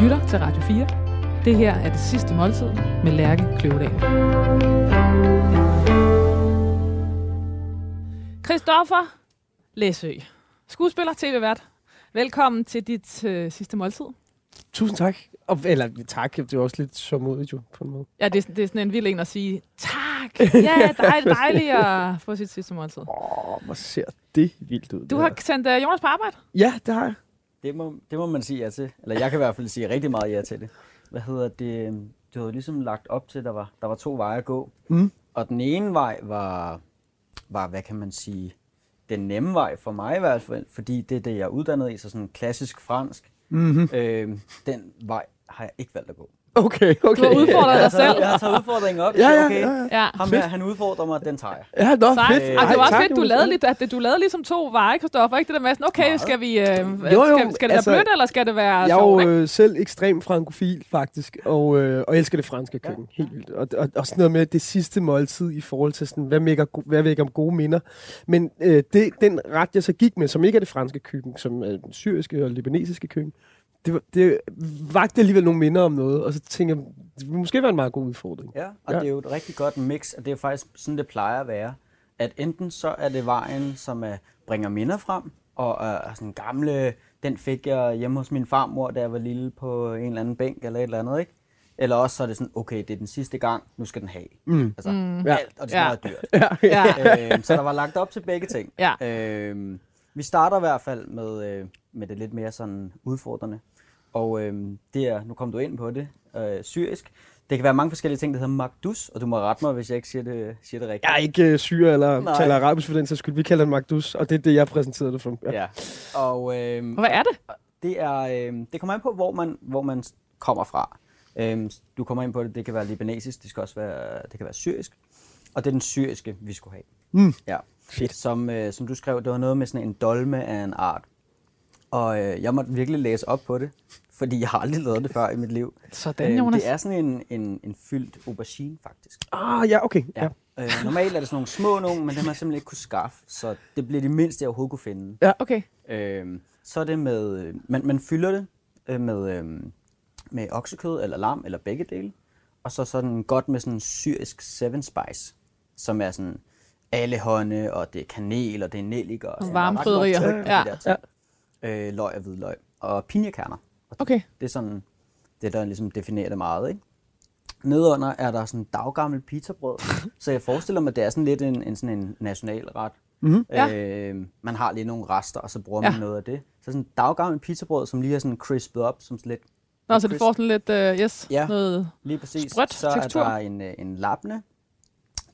lytter til Radio 4. Det her er det sidste måltid med Lærke Kløvedal. Christoffer Læsø, skuespiller, tv-vært. Velkommen til dit øh, sidste måltid. Tusind tak. Og, eller tak, det er også lidt sørmodigt jo, på en måde. Ja, det, er- det er sådan en vild en at sige, tak, ja, dej, dejligt at få sit sidste måltid. Åh, hvor ser det vildt ud. Du har sendt uh, Jonas på arbejde. Ja, det har jeg. Det må, det må man sige ja til. Eller jeg kan i hvert fald sige rigtig meget ja til det. Hvad hedder det? Du havde ligesom lagt op til, at der var, der var to veje at gå. Mm. Og den ene vej var, var, hvad kan man sige, den nemme vej for mig i hvert fald, fordi det er det, jeg er uddannet i, så sådan klassisk fransk. Mm-hmm. Øh, den vej har jeg ikke valgt at gå. Okay, okay. Du har udfordret dig selv. jeg har taget udfordringen op. Ja, ja, okay, ja, ja. Ham her, han udfordrer mig, den tager jeg. Ja, nå, fedt. Ej, det var også fedt, du lavede, lidt, at du lavede ligesom to veje, Christoffer. Ikke det der med sådan, okay, skal vi, øh, Jo, jo, skal, skal det altså, være blødt, eller skal det være Jeg er jo øh, selv ekstrem frankofil, faktisk, og, øh, og elsker det franske køkken. Ja. Helt vildt. Og, og, og sådan noget med det sidste måltid i forhold til sådan, hvad vækker, hvad vækker om gode minder. Men øh, det, den ret, jeg så gik med, som ikke er det franske køkken, som er den syriske og libanesiske køkken, det, det vagte alligevel nogle minder om noget, og så tænker jeg, det ville måske være en meget god udfordring. Ja, og Ja. det er jo et rigtig godt mix, og det er faktisk sådan, det plejer at være. At enten så er det vejen, som er, bringer minder frem, og er sådan gamle, den fik jeg hjemme hos min farmor, da jeg var lille på en eller anden bænk eller et eller andet, ikke? Eller også så er det sådan, okay, det er den sidste gang, nu skal den have. Mm. Altså Mm. Ja. alt, og det skal Ja. være dyrt. Ja. øhm, så der var lagt op til begge ting. Ja. Øhm, vi starter i hvert fald med, øh, med det lidt mere sådan udfordrende. Og øhm, det er, nu kom du ind på det, øh, syrisk. Det kan være mange forskellige ting, der hedder magdus, og du må rette mig, hvis jeg ikke siger det, siger det rigtigt. Jeg er ikke øh, syre eller Nej. taler arabisk for den sags skyld. Vi kalder den Magdus, og det er det, jeg præsenterede det for. Ja. Ja. Og Og hvad er det? det er, øhm, det kommer an på, hvor man, hvor man kommer fra. Øhm, du kommer ind på det, det kan være libanesisk, det, skal også være, det kan være syrisk. Og det er den syriske, vi skulle have. Mm. Ja. Fedt. Som, øh, som du skrev, det var noget med sådan en dolme af en art. Og øh, jeg måtte virkelig læse op på det, fordi jeg har aldrig lavet det før i mit liv. Sådan, Jonas. det er sådan en, en, en fyldt aubergine, faktisk. Ah, ja, okay. Ja. Ja. Øh, normalt er det sådan nogle små nogle, men dem har jeg simpelthen ikke kunne skaffe, så det bliver det mindste, jeg overhovedet kunne finde. Okay. Øh, så er det med, øh, man, man fylder det øh, med, øh, med oksekød eller lam, eller begge dele. Og så sådan godt med sådan en syrisk seven spice, som er sådan allehånde, og det er kanel, og det er nellik, og varme krydderier. på Ja. Øh, løg og hvidløg. Og pinjekerner. Og det, Okay. det er sådan det, der ligesom definerer det meget, ikke? Nedunder er der sådan daggammel pizzabrød, så jeg forestiller mig, at det er sådan lidt en, en, sådan en nationalret. Mhm. Ja. Øh, man har lige nogle rester, og så bruger man Ja. noget af det. Så sådan daggammel pizzabrød, som lige er sådan crispet op, som lidt... Nå, så det får sådan lidt, uh, yes, Ja. noget... Lige præcis. sprødt så tekstur. er der en, øh, en labne.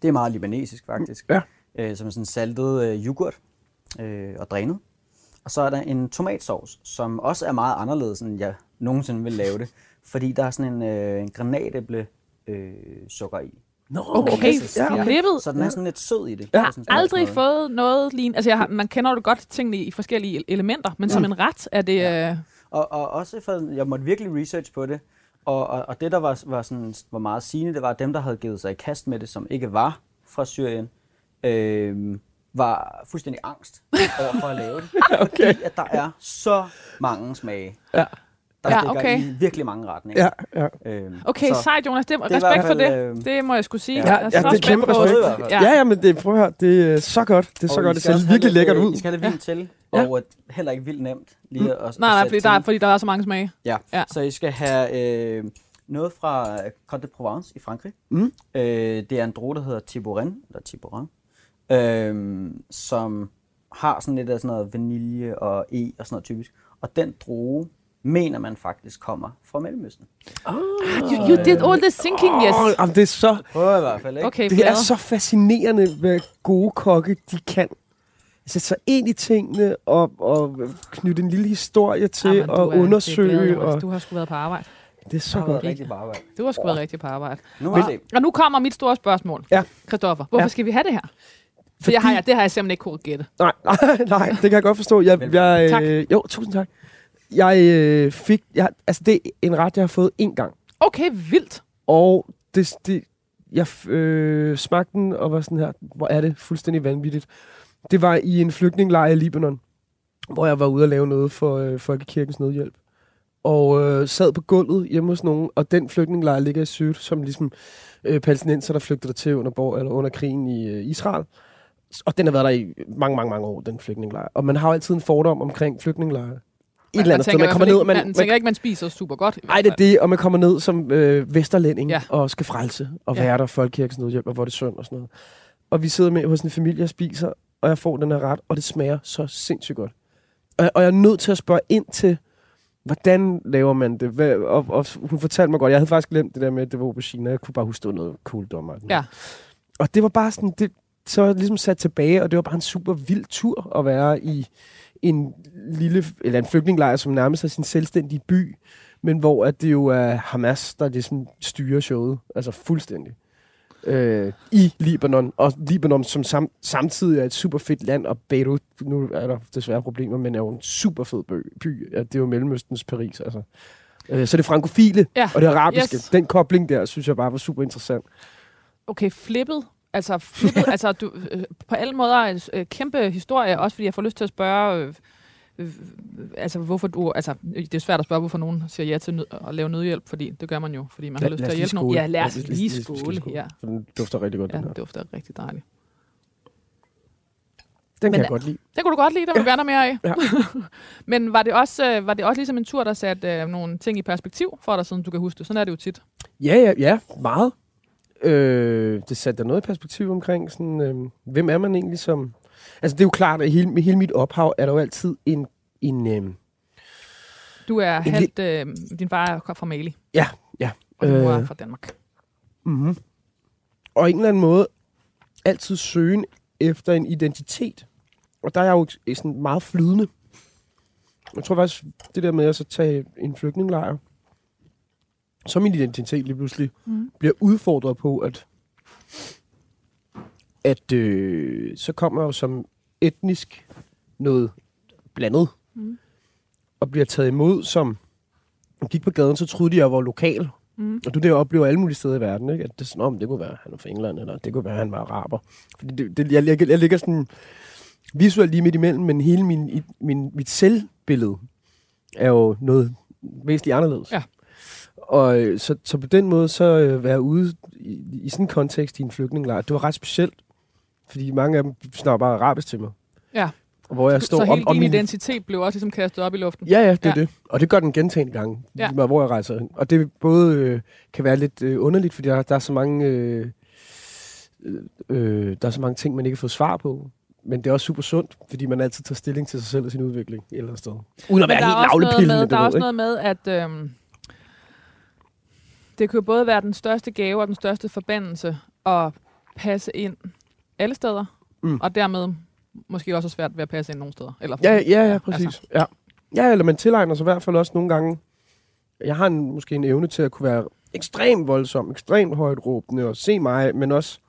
Det er meget libanesisk, faktisk. Ja. Øh, som er sådan saltet øh, yoghurt øh, og drænet. Og så er der en tomatsauce, som også er meget anderledes, end jeg nogensinde vil lave det. Fordi der er sådan en, øh, en granatæble øh, sukker i. Nå, Okay, Ja, okay. klippet. Så den er sådan lidt sød i det. Jeg har sådan aldrig noget. fået noget lignende. Altså, jeg har, man kender jo godt tingene i forskellige elementer, men som en ret er det... Ja. øh, Og, og også for, jeg måtte virkelig research på det. Og, og, og det, der var, var, sådan, var meget sigende, det var, at dem, der havde givet sig i kast med det, som ikke var fra Syrien, øh, var fuldstændig angst over for at lave det. Okay. Fordi at der er så mange smage. Ja. Der Ja, okay. i virkelig mange retninger. Ja, ja. Øhm, Okay, så, sejt, Jonas. Det, i respekt hvert for fald, det. øh, Det må jeg skulle sige. ja. Jeg Ja, er ja, så det er kæmpe på- respekt. Ja. Ja, ja, men det, prøv at høre, det er så godt. Det er så og godt. Det ser virkelig lækkert øh, ud. I skal have lidt vin til, Ja. og øh, heller ikke vildt nemt lige at, at Nej, nej, fordi der, er, fordi der er så mange smage. Ja. Ja. ja, så I skal have øh, noget fra Côte de Provence i Frankrig. Mm. Øh, det er en droge, der hedder Tiborin, eller Tiborin, øh, som har sådan lidt af sådan noget vanilje og e og sådan noget typisk. Og den droge mener man faktisk kommer fra Mellemøsten. You, you did all the thinking, yes. Åh, jamen, det er så, Prøv i hvert fald, ikke? Okay, det er så fascinerende, hvad gode kokke de kan sætte sig ind i tingene og, og knytte en lille historie til Jamen, og er- er undersøge. Jonas. og, Du har sgu været på arbejde. det er så godt. rigtig bare arbejde. Du har sgu været rigtig på arbejde. Nu se. Og nu kommer mit store spørgsmål. Ja. Christoffer, hvorfor Ja. skal vi have det her? For det har jeg, det har jeg simpelthen ikke kunnet gætte. Nej, nej, nej, det kan jeg godt forstå. Jeg, jeg, Tak. øh, jo, tusind tak. Jeg øh, fik, jeg, altså det er en ret, jeg har fået en gang. Okay, vildt. Og det, det, jeg øh, smagte den og var sådan her, hvor er det fuldstændig vanvittigt. Det var i en flygtningelejr i Libanon, hvor jeg var ude og lave noget for øh, Folkekirkens Nødhjælp. og øh, sad på gulvet hjemme hos nogen, og den flygtningelejr ligger i Syd, som ligesom øh, palæstinenser, der flygtede der til under, bor, eller under krigen i øh, Israel. Og den har været der i mange, mange, mange år, den flygtningelejr. Og man har jo altid en fordom omkring flygtningelejre. Et eller andet sted. Man kommer ned, man, man, man tænker ikke, man spiser super godt. Nej, det er det, og man kommer ned som øh, vesterlænding Ja. og skal frelse og Ja. være der folkekirkens nødhjælp, og hvor det er synd og sådan noget. Og vi sidder med hos en familie og spiser, og jeg får den her ret, og det smager så sindssygt godt. Og, jeg- og jeg er nødt til at spørge ind til, hvordan laver man det? Hvad, og, og hun fortalte mig godt, jeg havde faktisk glemt det der med, at det var aubergine, jeg kunne bare huske, det var noget cool dommer. Ja. Og det var bare sådan, det, så var jeg ligesom sat tilbage, og det var bare en super vild tur at være i en lille, eller en flygtningelejr, som nærmest er sin selvstændige by, men hvor at det jo er Hamas, der ligesom styrer showet, altså fuldstændig. Øh, I Libanon, og Libanon som sam, samtidig er et super fedt land, og Beirut, nu er der desværre problemer, men er jo en super fed by. Ja, det er jo Mellemøstens Paris, altså. Øh, så det frankofile Ja. og det arabiske, Yes. den kobling der, synes jeg bare var super interessant. Okay, flippet. Altså, flippet, altså du, øh, på alle måder en øh, kæmpe historie, også fordi jeg får lyst til at spørge, øh, øh, altså hvorfor du, altså det er svært at spørge, hvorfor nogen siger ja til nød, at lave nødhjælp, fordi det gør man jo, fordi man har lyst til at hjælpe nogen. Ja, lad os lige skåle. Ja, For den dufter rigtig godt, ja, den her. det dufter rigtig dejligt. Den Men kan jeg er- godt lide. Det kunne du godt lide, der vil gerne have mere af. Ja. Men var det, også, øh, var det også ligesom en tur, der satte øh, nogle ting i perspektiv for dig, siden du kan huske det? Sådan er det jo tit. Ja, ja, ja, meget. Øh, det satte der noget i perspektiv omkring, sådan, øh, hvem er man egentlig som... Altså, det er jo klart, at hele, med hele mit ophav er der jo altid en... en øh, Du er halvt, øh, din far er fra Mali, ja, ja. og din mor er Øh. fra Danmark. Mm-hmm. Og en eller anden måde altid søgen efter en identitet. Og der er jeg jo sådan meget flydende. Jeg tror faktisk, det der med at så tage en flygtningelejr, så min identitet lige pludselig Mm. bliver udfordret på, at, at øh, så kommer jeg jo som etnisk noget blandet, Mm. og bliver taget imod som... Jeg gik på gaden, så troede de, jeg var lokal. Mm. Og du det oplever alle mulige steder i verden, ikke? At det, sådan, om det kunne være, at han er fra England, eller det kunne være, at han var araber. Fordi det, det, jeg, jeg, jeg ligger sådan visuelt lige midt imellem, men hele min, min, mit selvbillede er jo noget væsentligt anderledes. Ja. Og øh, så, så på den måde, så øh, være ude i, i sådan en kontekst i en flygtningelejr, det var ret specielt. Fordi mange af dem snakker bare arabisk til mig. Ja. Og hvor jeg står så hele og, og din min, identitet blev også ligesom kastet op i luften. Ja, ja, det er Ja. det. Og det gør den gentagende gange, Ja. ja. hvor jeg rejser hen. Og det både øh, kan være lidt øh, underligt, fordi der, der er så mange øh, øh, der er så mange ting, man ikke får svar på. Men det er også super sundt, fordi man altid tager stilling til sig selv og sin udvikling et eller andet sted. Uden at være helt navlepillende, med, der er også noget med, at øhm, det jo både være den største gave og den største forbandelse at passe ind alle steder, Mm. og dermed måske også svært ved at passe ind nogle steder. Eller Ja, ja, ja, præcis. Altså, Ja. ja, eller man tilegner sig i hvert fald også nogle gange. Jeg har en, måske en evne til at kunne være ekstremt voldsom, ekstremt højt råbende og se mig, men også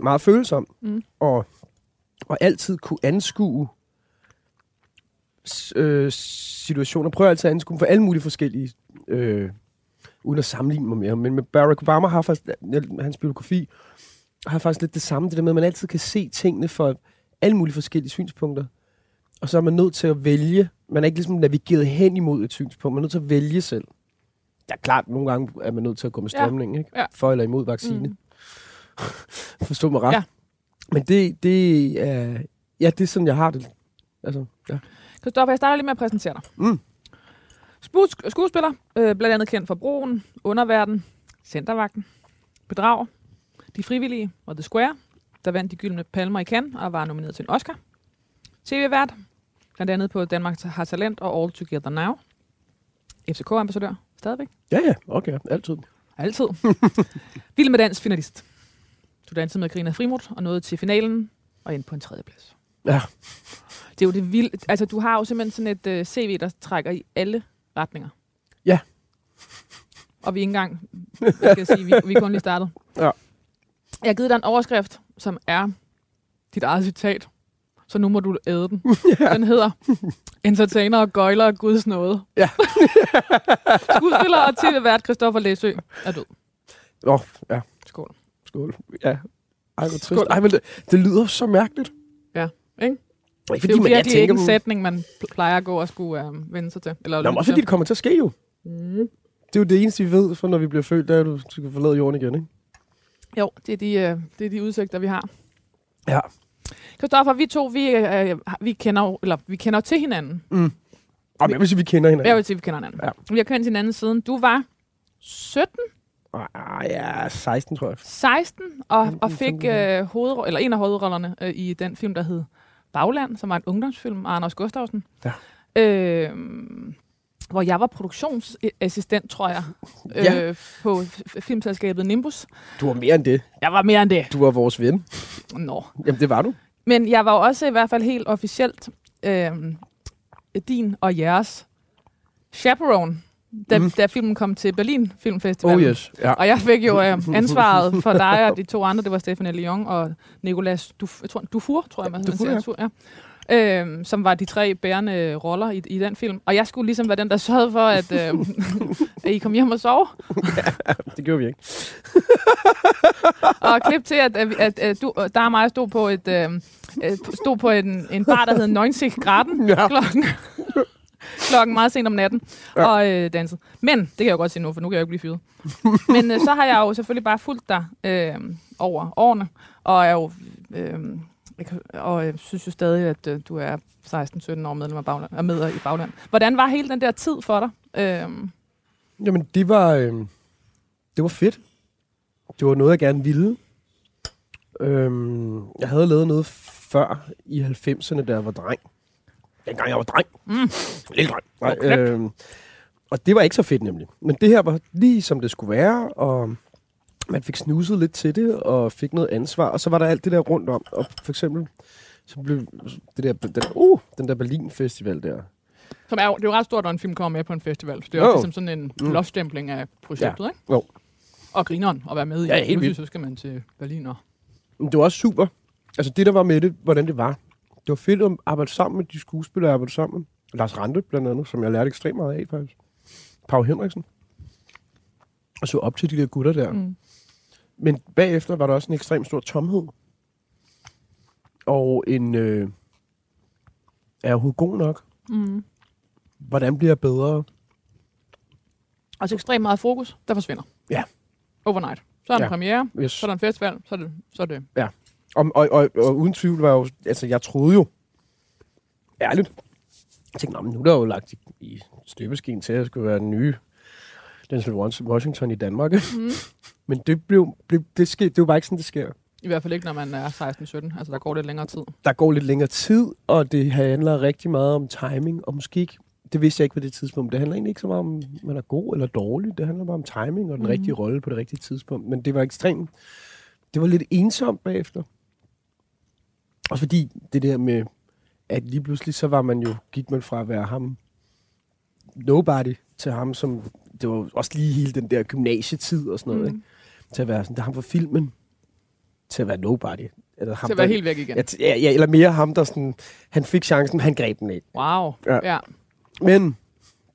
meget følsom. Mm. Og, og altid kunne anskue øh, situationer. Prøv altid at anskue dem for alle mulige forskellige, øh, uden at sammenligne mig med ham. Men med Barack Obama har faktisk, hans biografi, har faktisk lidt det samme, det der med, at man altid kan se tingene for alle mulige forskellige synspunkter. Og så er man nødt til at vælge. Man er ikke ligesom navigeret hen imod et synspunkt. Man er nødt til at vælge selv. Ja, klart, nogle gange er man nødt til at gå med Ja. strømningen, ikke? Ja. For eller imod vaccine. Mm. Forstå mig ret. Ja. Men det, det er... Ja, det er sådan, jeg har det. Altså, ja. Christoffer, jeg starter lige med at præsentere dig. Mm. Skuespiller, øh, blandt andet kendt for Broen, Underverden, Centervagten, Bedrag, De Frivillige og The Square, der vandt de gyldne palmer i Cannes og var nomineret til en Oscar. TV-vært, blandt andet på Danmark har Talent og All Together Now. FCK-ambassadør, stadigvæk. Ja, ja. Okay, altid. Altid. Vild med dans finalist. Du dansede med Karina Frimut og nåede til finalen og ind på en tredjeplads. Ja. Det er jo det vildt. Altså, du har jo simpelthen sådan et uh, CV, der trækker i alle retninger. Ja. Og vi er ikke engang, jeg skal sige, vi, vi er kun lige startet. Ja. Jeg har givet dig en overskrift, som er dit eget citat. Så nu må du æde den. ja. Den hedder Entertainer og gøjler af Guds nåde. Ja. Skuespiller og tv-vært Christoffer Læsø er død. Åh, oh, ja. Skål. Skål. Ja. Ej, hvor trist. Skål. Ej, men det, det lyder så mærkeligt. Ikke? Ikke Det er jo man- jeg virkelig ikke en sætning, man plejer at gå og skulle øh, vende sig til. Eller Nå, men også fordi det kommer til at ske jo. Mm. Det er jo det eneste, vi ved, for når vi bliver født, der er, du skal forlade jorden igen, ikke? Jo, det er, de, øh, det er de udsigter, vi har. Ja. Kristoffer, vi to, vi, øh, vi, kender, jo- eller, vi kender jo til hinanden. Og jeg vil sige, vi kender hinanden. Jeg vil sige, vi kender hinanden. Ja. Vi har kendt hinanden siden du var 17, Ah, ja, 16, tror jeg. 16, og, og 15, fik øh, hovedro- eller en af hovedrollerne øh, i den film, der hed Bagland, som var en ungdomsfilm af Anders Gustafsson. Ja. Øh, hvor jeg var produktionsassistent, tror jeg, øh, Ja. på f- filmselskabet Nimbus. Du var mere end det. Jeg var mere end det. Du var vores ven. Nå. Jamen, det var du. Men jeg var jo også i hvert fald helt officielt øh, din og jeres chaperone, da, mm. da filmen kom til Berlin Filmfestival. Oh yes. Ja. Og jeg fik jo øh, ansvaret for dig og de to andre, det var Stefan Lyon og Nicolas Duf, jeg tror, Dufour, tror jeg, man Dufour, siger. Dufour, ja. Øhm, som var de tre bærende roller i, i den film. Og jeg skulle ligesom være den, der sørgede for, at, øh, at I kom hjem og sov. Det gjorde vi ikke. Og klip til, at, at, at, at du, der og mig stod på et øh, øh, stod på en, en bar, der hed 90 graden Ja. klokken, klokken meget sent om natten Ja. og øh, dansede. Men, det kan jeg jo godt sige nu, for nu kan jeg jo ikke blive fyret. Men øh, så har jeg jo selvfølgelig bare fulgt dig øh, over årene, og er jo... Øh, og jeg synes jo stadig, at øh, du er 16-17 år medlem af bagland, er med i bagland. Hvordan var hele den der tid for dig? Øh, Jamen, det var, øh, det var fedt. Det var noget, jeg gerne ville. Øhm, jeg havde lavet noget før i 90'erne, da jeg var dreng. Dengang jeg var dreng. Mm. Lille dreng. Nej, øhm, og det var ikke så fedt nemlig. Men det her var lige som det skulle være, og man fik snuset lidt til det, og fik noget ansvar. Og så var der alt det der rundt om. Og for eksempel, så blev det der, den, uh, den der Berlin Festival der. som er jo, det er jo ret stort, når en film kommer med på en festival. Så det er Jo. jo ligesom sådan en Mm. blåstempling af projektet, ikke? Jo. Og grineren at være med i. Ja, helt vildt. så skal man til Berlin og... Men det var også super. Altså det, der var med det, hvordan det var. Det var fedt at arbejde sammen med de skuespillere, jeg arbejdede sammen med. Lars Rante blandt andet, som jeg lærte ekstremt meget af faktisk. Pau Henriksen. Og så op til de der gutter der. Mm. Men bagefter var der også en ekstremt stor tomhed. Og en... Øh, er jeg overhovedet god nok? Mm. Hvordan bliver jeg bedre? Altså ekstremt meget fokus, der forsvinder. Ja. Overnight. Så er der Ja. en premiere, Yes. så er der en festival, så er det... Så er det. Og, og, og, og uden tvivl var jo... Altså, jeg troede jo... Ærligt. Jeg tænkte, "Nå, men nu er der jo lagt i, i støbeskeen til, at jeg skulle være den nye Denzel Washington i Danmark. Mm. Men det blev, blev det, sker, det var bare ikke sådan, det sker. I hvert fald ikke, når man er 16-17. Altså, der går lidt længere tid. Der går lidt længere tid, og det handler rigtig meget om timing, og måske ikke, det vidste jeg ikke på det tidspunkt, det handler egentlig ikke så meget om, man er god eller dårlig, det handler bare om timing og den Mhm. rigtige rolle på det rigtige tidspunkt. Men det var ekstremt, det var lidt ensomt bagefter. Også fordi det der med, at lige pludselig så var man jo, gik man fra at være ham nobody til ham, som, det var også lige hele den der gymnasietid og sådan noget, mm. Ikke? til at være sådan, det er ham fra filmen, til at være nobody. Eller ham, Til at være der- helt væk igen. Ja, ja, eller mere ham, der sådan, han fik chancen, han greb den ikke. Wow. Ja. Ja. Men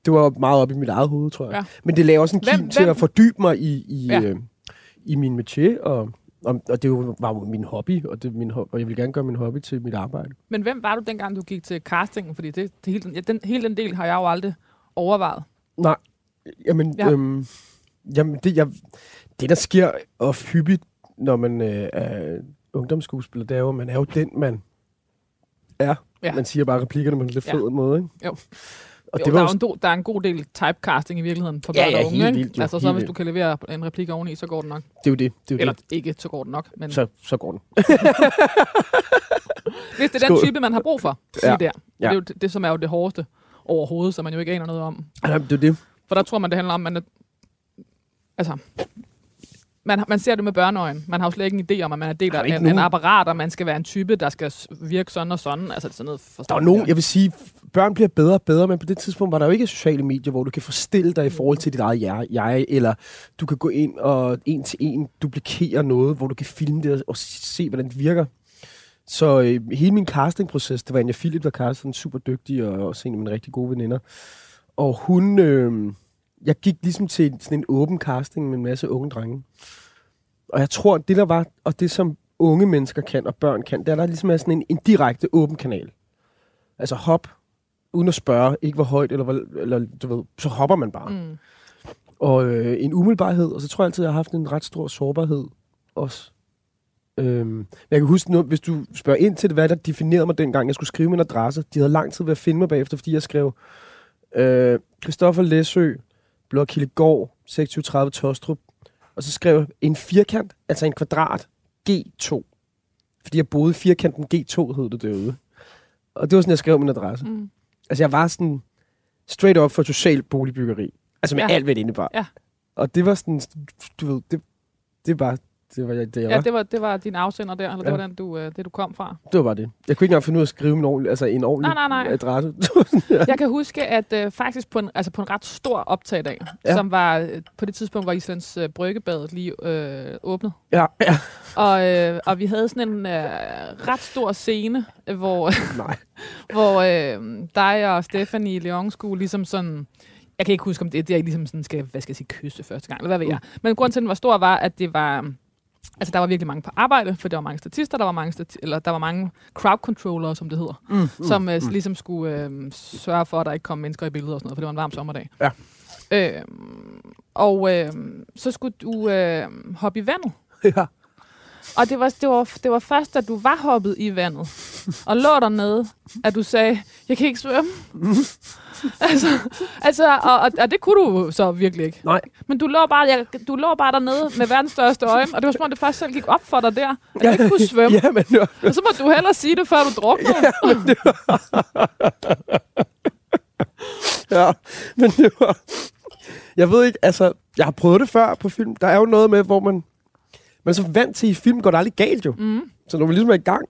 det var meget op i mit eget hoved, tror jeg. Ja. Men det lavede også en Hvem- kim til hvem- at fordybe mig i, i, Ja. øh, i min métier, og, og, og det var jo min hobby, og, det min, og jeg vil gerne gøre min hobby til mit arbejde. Men hvem var du dengang, du gik til castingen? Fordi det, det hele, den, ja, den, hele den del har jeg jo aldrig overvejet. Nej, jamen, Ja. ja. øhm, jamen det, jeg, det der sker of hyppigt, når man øh, er ungdomsskuespiller, det er jo, man er jo den, man er. Ja. Man siger bare replikkerne på en lidt Ja. fed måde, ikke? Jo. Og jo, det der, var er jo jo en, do, der er en god del typecasting i virkeligheden for Ja, børn ja, og unge. helt vildt, jo, altså, så helt hvis du kan levere en replik oveni, så går det nok. Det er jo det. det, er jo Eller det. ikke, så går det nok. Men Så, så går den. hvis det er den type, man har brug for, Ja. der. Ja. Det er jo det, det, som er jo det hårdeste overhovedet, som man jo ikke aner noget om. Ja, det er det. For der tror man, det handler om, at man er, altså, man, man ser det med børneøjen. Man har jo slet ikke en idé om, at man er del af en, en apparat, og man skal være en type, der skal virke sådan og sådan. Altså, det sådan noget Der er nogen, jeg vil sige, børn bliver bedre og bedre, men på det tidspunkt var der jo ikke sociale medier, hvor du kan forstille dig i forhold til dit eget jeg, jeg eller du kan gå ind og en til en duplikere noget, hvor du kan filme det og se, hvordan det virker. Så øh, hele min castingproces, det var Anja Philip, der castede super dygtig og også en af mine rigtig gode veninder. Og hun, øh, jeg gik ligesom til sådan en åben casting med en masse unge drenge. Og jeg tror, det der var, og det som unge mennesker kan, og børn kan, det er, der ligesom er sådan en, en direkte åben kanal Altså hop, uden at spørge, ikke hvor højt, eller, hvor, eller du ved, så hopper man bare. Mm. Og øh, en umiddelbarhed, og så tror jeg altid, jeg har haft en ret stor sårbarhed også. Øhm, jeg kan huske nu, hvis du spørger ind til det, hvad der definerede mig dengang, jeg skulle skrive min adresse. De havde lang tid ved at finde mig bagefter, fordi jeg skrev øh, Christoffer Læsø, Blok Hildegård, 2630 Tostrup. Og så skrev jeg en firkant, altså en kvadrat, G2. Fordi jeg boede firkanten G2, hed det derude. Og det var sådan, jeg skrev min adresse. Mm. Altså, jeg var sådan straight up for social boligbyggeri. Altså med Ja. alt, hvad det indebar. Ja. Og det var sådan, du ved, det, det bare, det var det, jeg Ja, var. det var, det var din afsender der, eller det Ja. var den, du, øh, det, du kom fra. Det var bare det. Jeg kunne ikke engang finde ud af at skrive en ordentlig, altså en ordentlig Nej, nej, nej. adresse. Det ja. Jeg kan huske, at øh, faktisk på en, altså på en ret stor optagdag, ja. Ja. som var øh, på det tidspunkt, hvor Islands øh, Bryggebadet lige øh, åbnet. ja, ja. Og, øh, og vi havde sådan en øh, ret stor scene, hvor, Nej. hvor øh, dig og Stephanie Leon skulle ligesom sådan... Jeg kan ikke huske, om det, det er ligesom sådan, skal, hvad skal jeg sige, kysse første gang, eller hvad ved jeg. Men grunden til, at den var stor, var, at det var... Altså, der var virkelig mange på arbejde, for der var mange statister, der var mange, stati- eller der var mange crowd controllere, som det hedder, Mm, mm, som øh, ligesom skulle øh, sørge for, at der ikke kom mennesker i billedet og sådan noget, for det var en varm sommerdag. Ja. Øh, og øh, så skulle du øh, hoppe i vandet. ja. Og det var, det, var, det var først, da du var hoppet i vandet, og lå dernede, at du sagde, jeg kan ikke svømme. altså, altså og, og, og, det kunne du så virkelig ikke. Nej. Men du lå, bare, jeg, du lå bare dernede med verdens største øjne, og det var som om, det først selv gik op for dig der, at du ikke kunne svømme. Ja, men det var, Og så må du hellere sige det, før du drukner. ja, men det var... Jeg ved ikke, altså, jeg har prøvet det før på film. Der er jo noget med, hvor man... Man er så vant til, at i film går det aldrig galt jo. Mm. Så når man ligesom er i gang.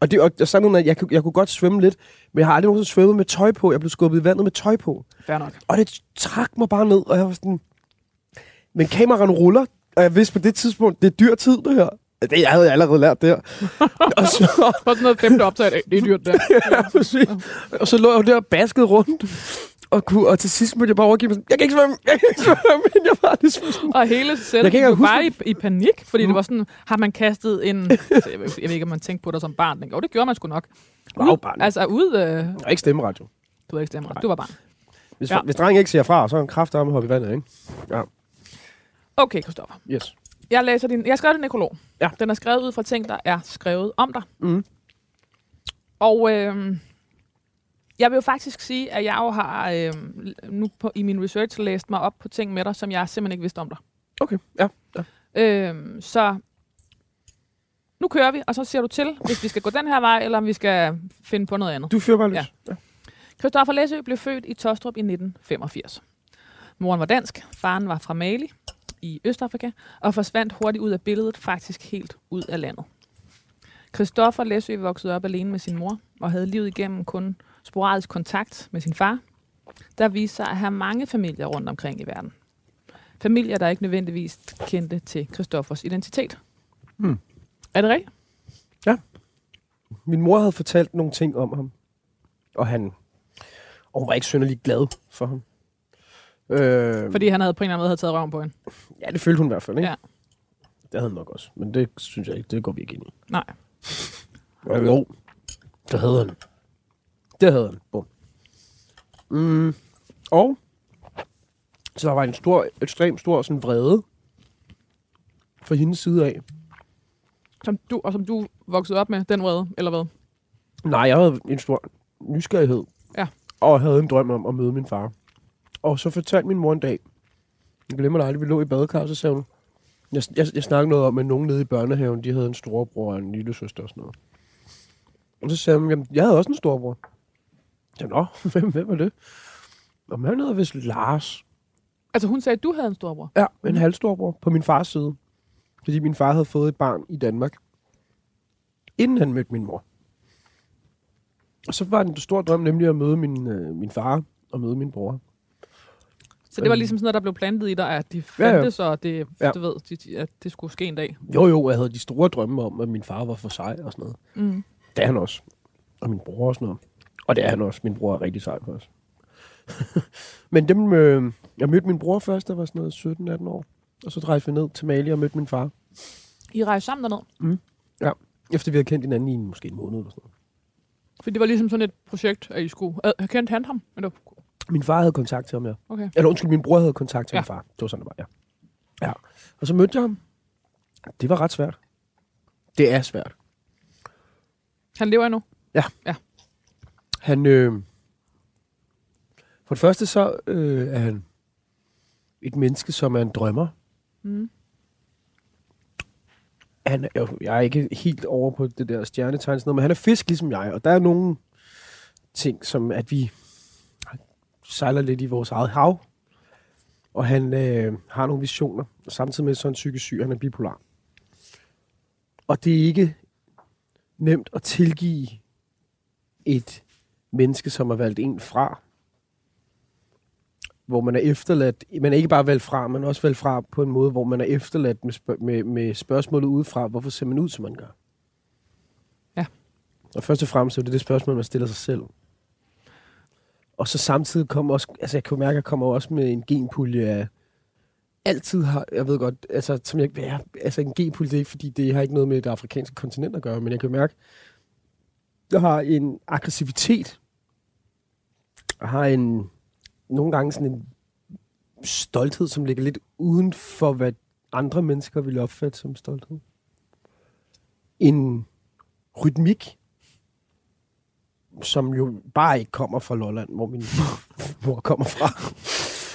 Og det og, og sådan noget, jeg, kunne- jeg kunne godt svømme lidt, men jeg har aldrig nogensinde svømmet med tøj på. Jeg blev skubbet i vandet med tøj på. Fair nok. Og det trak mig bare ned, og jeg var sådan... Men kameraen ruller, og jeg vidste på det tidspunkt, det er dyr tid, det her. Det havde jeg allerede lært der. og så, For sådan noget femte optag, det er dyrt der. ja, præcis. og så lå jeg jo der og baskede rundt. Og, kunne, og til sidst måtte jeg bare overgive mig sådan, jeg kan ikke svømme, jeg kan ikke svømme, men jeg var det sådan. Og hele ikke jo huske bare i, i panik, fordi mm. det var sådan, har man kastet en... altså, jeg, ved, jeg ved ikke, om man tænkte på det som barn. Jo, det gjorde man sgu nok. Wow, Ud- barn. Altså ud... Øh, Jeg er ikke stemmeret, jo. du var ikke stemmer. Du var barn. Hvis, Ja. ja. hvis drengen ikke siger fra, så er han kraft om at hoppe i vandet, ikke? Okay, Christoffer. Yes. Jeg læser din... Jeg har skrevet din nekrolog. Ja. Den er skrevet ud fra ting, der er skrevet om dig. Mm. Og øh, jeg vil jo faktisk sige, at jeg jo har øh, nu på, i min research læst mig op på ting med dig, som jeg simpelthen ikke vidste om dig. Okay, ja. ja. Øh, så nu kører vi, og så siger du til, hvis vi skal gå den her vej, eller om vi skal finde på noget andet. Du fyrer bare løs. Ja. Ja. Christoffer Læsø blev født i Tostrup i 1985. Moren var dansk, faren var fra Mali i Østafrika, og forsvandt hurtigt ud af billedet, faktisk helt ud af landet. Christoffer Læsø voksede op alene med sin mor, og havde livet igennem kun sporadisk kontakt med sin far, der viste sig at have mange familier rundt omkring i verden. Familier, der ikke nødvendigvis kendte til Christoffers identitet. Hmm. Er det rigtigt? Min mor havde fortalt nogle ting om ham. Og han og hun var ikke synderlig glad for ham. Øh, Fordi han havde på en eller anden måde havde taget røven på hende. Ja, det følte hun i hvert fald, ikke? Ja. Det havde han nok også. Men det synes jeg ikke, det går vi ikke ind i. Nej. Jo, jo. Det havde han. Det havde han. Bum. Mm. Og så der var en stor, ekstremt stor sådan vrede fra hendes side af. Som du, og som du voksede op med, den vrede, eller hvad? Nej, jeg havde en stor nysgerrighed. Ja. Og havde en drøm om at møde min far. Og så fortalte min mor en dag, jeg glemmer det aldrig, vi lå i badekar, så sagde hun, jeg, jeg, jeg snakkede noget om, at nogen nede i børnehaven, de havde en storebror og en lille søster og sådan noget. Og så sagde hun, jamen, jeg havde også en storebror. Sagde, nå, hvem, hvem var det? Og han hedder vist Lars. Altså hun sagde, at du havde en storbror. Ja, en halvstorbror på min fars side. Fordi min far havde fået et barn i Danmark. Inden han mødte min mor. Og så var det en stor drøm nemlig at møde min, øh, min far og møde min bror. Så det var ligesom sådan noget, der blev plantet i dig, at de Ja, ja. fandtes, og det, Ja. du ved, de, de- at det skulle ske en dag. Jo, jo, jeg havde de store drømme om, at min far var for sej og sådan noget. Mm. Det er han også. Og min bror og sådan noget. Og det er han også. Min bror er rigtig sej på os. Men dem, øh, jeg mødte min bror først, der var sådan noget 17-18 år. Og så rejste vi ned til Mali og mødte min far. I rejste sammen derned. Efter vi havde kendt hinanden i måske en måned eller sådan noget. For det var ligesom sådan et projekt, at I skulle... Øh, kendte han ham? Eller? Min far havde kontakt til ham, ja. Okay. Eller undskyld, min bror havde kontakt til Ja. min far. Det var sådan, det var, ja. ja. Og så mødte jeg ham. Det var ret svært. Det er svært. Han lever endnu? Han, øh, for det første så øh, er han et menneske, som er en drømmer. Mm. Han er, jeg er ikke helt over på det der stjernetegn, sådan noget, men han er fisk ligesom jeg, og der er nogle ting, som at vi sejler lidt i vores eget hav, og han øh, har nogle visioner, og samtidig med så han psykisk syg, han er bipolar. Og det er ikke nemt at tilgive et menneske, som har valgt en fra, hvor man er efterladt, man er ikke bare valgt fra, man er også valgt fra på en måde, hvor man er efterladt med, spørg- med, med spørgsmålet udefra, hvorfor ser man ud, som man gør? Ja. Og først og fremmest er det det spørgsmål, man stiller sig selv. Og så samtidig kommer også, altså jeg kan mærke, at jeg kommer også med en genpulje af, altid har, jeg ved godt, altså, som jeg, ja, altså en genpulje, det ikke, fordi det har ikke noget med det afrikanske kontinent at gøre, men jeg kan mærke, jeg har en aggressivitet, jeg har en, nogle gange sådan en stolthed, som ligger lidt uden for, hvad andre mennesker vil opfatte som stolthed. En rytmik, som jo bare ikke kommer fra Lolland, hvor min mor kommer fra.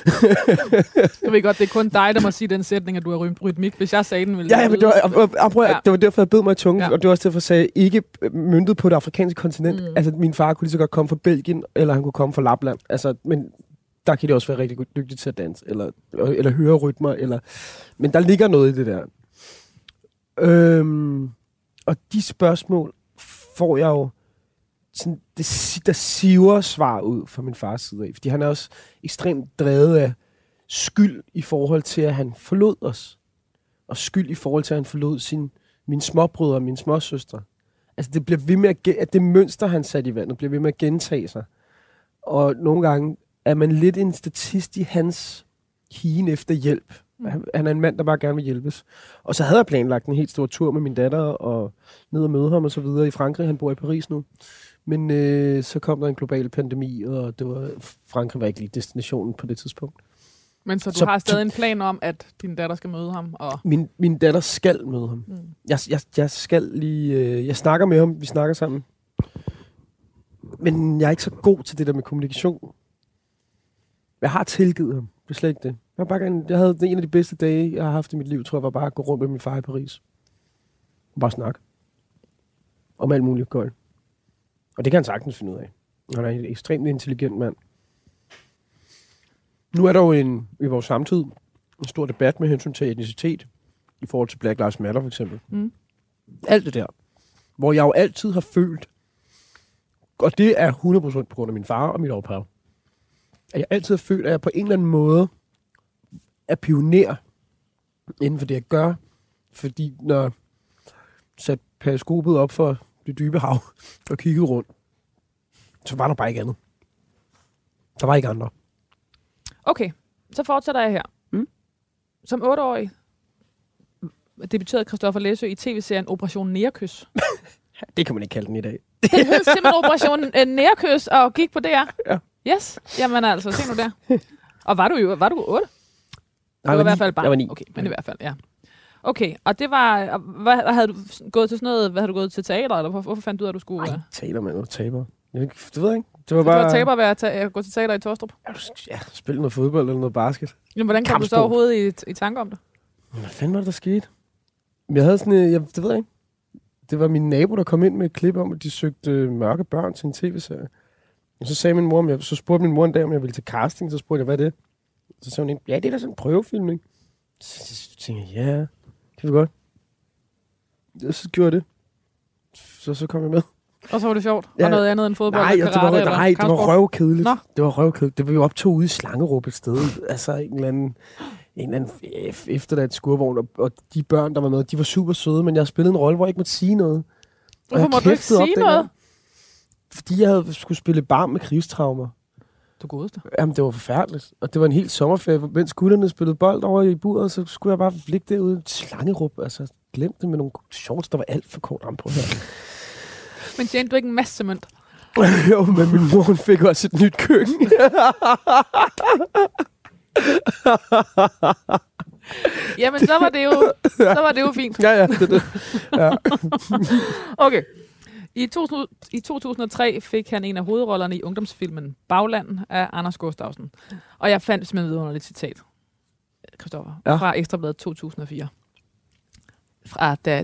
Jeg ved godt, det er kun dig, der må sige den sætning, at du har rymt rytmik. Hvis jeg sagde den, ville Ja, ja, men det var, og, prøv, Ja. det var derfor, jeg bed mig i tungen, Ja. og det var også derfor, jeg sagde, ikke øh, myndet på det afrikanske kontinent. Mm. Mm. Altså, min far kunne lige så godt komme fra Belgien, eller han kunne komme fra Lapland. Altså, men der kan de også være rigtig dygtige til at danse, eller, eller høre rytmer, eller... Men der ligger noget i det der. Øhm, og de spørgsmål får jeg jo sådan, det, der siver svar ud fra min fars side af. Fordi han er også ekstremt drevet af skyld i forhold til, at han forlod os. Og skyld i forhold til, at han forlod sin, mine småbrødre og mine småsøstre. Altså det bliver ved med at, at det mønster, han satte i vandet, bliver ved med at gentage sig. Og nogle gange er man lidt en statist i hans higen efter hjælp. Han, han er en mand, der bare gerne vil hjælpes. Og så havde jeg planlagt en helt stor tur med min datter og ned og møde ham og så videre i Frankrig. Han bor i Paris nu. Men øh, så kom der en global pandemi, og det var, Frankrig var ikke lige destinationen på det tidspunkt. Men så du Så- har stadig en plan om, at din datter skal møde ham? Og... Min, min datter skal møde ham. Mm. Jeg, jeg, jeg skal lige... Øh, jeg snakker med ham, vi snakker sammen. Men jeg er ikke så god til det der med kommunikation. Jeg har tilgivet ham. Det er slet ikke det. Jeg, har bare gerne, jeg havde en af de bedste dage, jeg har haft i mit liv, tror jeg, var bare at gå rundt med min far i Paris. Og bare snakke. Om alt muligt godt. Og det kan han sagtens finde ud af. Han er en ekstremt intelligent mand. Nu er der jo en, i vores samtid en stor debat med hensyn til etnicitet i forhold til Black Lives Matter for eksempel. Mm. Alt det der. Hvor jeg jo altid har følt, og det er 100% på grund af min far og mit ophav, at jeg altid har følt, at jeg på en eller anden måde er pioner inden for det, jeg gør. Fordi når jeg satte periskopet op for det dybe hav og kiggede rundt, så var der bare ikke andet. Der var ikke andre. Okay, så fortsætter jeg her. Mm. Som otteårig debuterede Christoffer Læsø i tv-serien Operation Nærkys. Det kan man ikke kalde den i dag. Den hed simpelthen Operation øh, Nærkys og gik på DR. Ja. Yes, jamen altså, se nu der. Og var du jo, var du 8? Nej, det var i hvert fald bare. Jeg var ni. Okay, men i hvert fald, ja. Okay, og det var, og hvad, hvad havde du gået til sådan noget, hvad havde du gået til teater, eller hvor- hvorfor fandt du ud af, at du skulle... Nej, øh, taber man noget taber. Jeg, ved ikke- det ved jeg ikke. Det var Det var bare... taber at være ta- at gå til teater i Torstrup. Ja, spille noget fodbold eller noget basket. Jamen, hvordan kom du så Kampsport. overhovedet i, i tanke om det? Men Hvad fanden var det, der skete? Jeg havde sådan, øh, jeg, det ved jeg ikke. Det var min nabo, der kom ind med et klip om, at de søgte øh, mørke børn til en tv-serie. Og så sagde min mor, om jeg, så spurgte min mor en dag, om jeg ville til casting. Så spurgte jeg, hvad er det? Så sagde hun, ja, det er da sådan en prøvefilmning. Så, så tænkte jeg, ja, det var godt. Og så gjorde jeg det. Så, så kom jeg med. Og så var det sjovt. Ja. Og noget andet end fodbold Nej, og det var, karate nej, det var røvkedeligt. Nå. Det var røvkedeligt. Det var jo optog ude i Slangerup et sted. altså en eller anden, en eller anden f- efterladt skurvogn. Og, og, de børn, der var med, de var super søde, men jeg spillede en rolle, hvor jeg ikke måtte sige noget. Og Hvorfor jeg må du ikke op sige dengang, noget? Fordi jeg havde skulle spille barn med krigstraumer. Du godeste. Jamen, det var forfærdeligt. Og det var en helt sommerferie, mens gutterne spillede bold over i buret, så skulle jeg bare ligge derude i Slangerup. Altså, glemte det med nogle shorts, der var alt for kort på her. Men tjente du ikke en masse mønt? jo, men min mor hun fik også et nyt køkken. Jamen, så var det jo, så var det jo fint. ja, ja, det det. Ja. Okay. I, to, I 2003 fik han en af hovedrollerne i ungdomsfilmen Bagland af Anders Gustafsson. Og jeg fandt simpelthen vidunderligt citat, Christoffer, ja. fra Ekstrabladet 2004. Fra da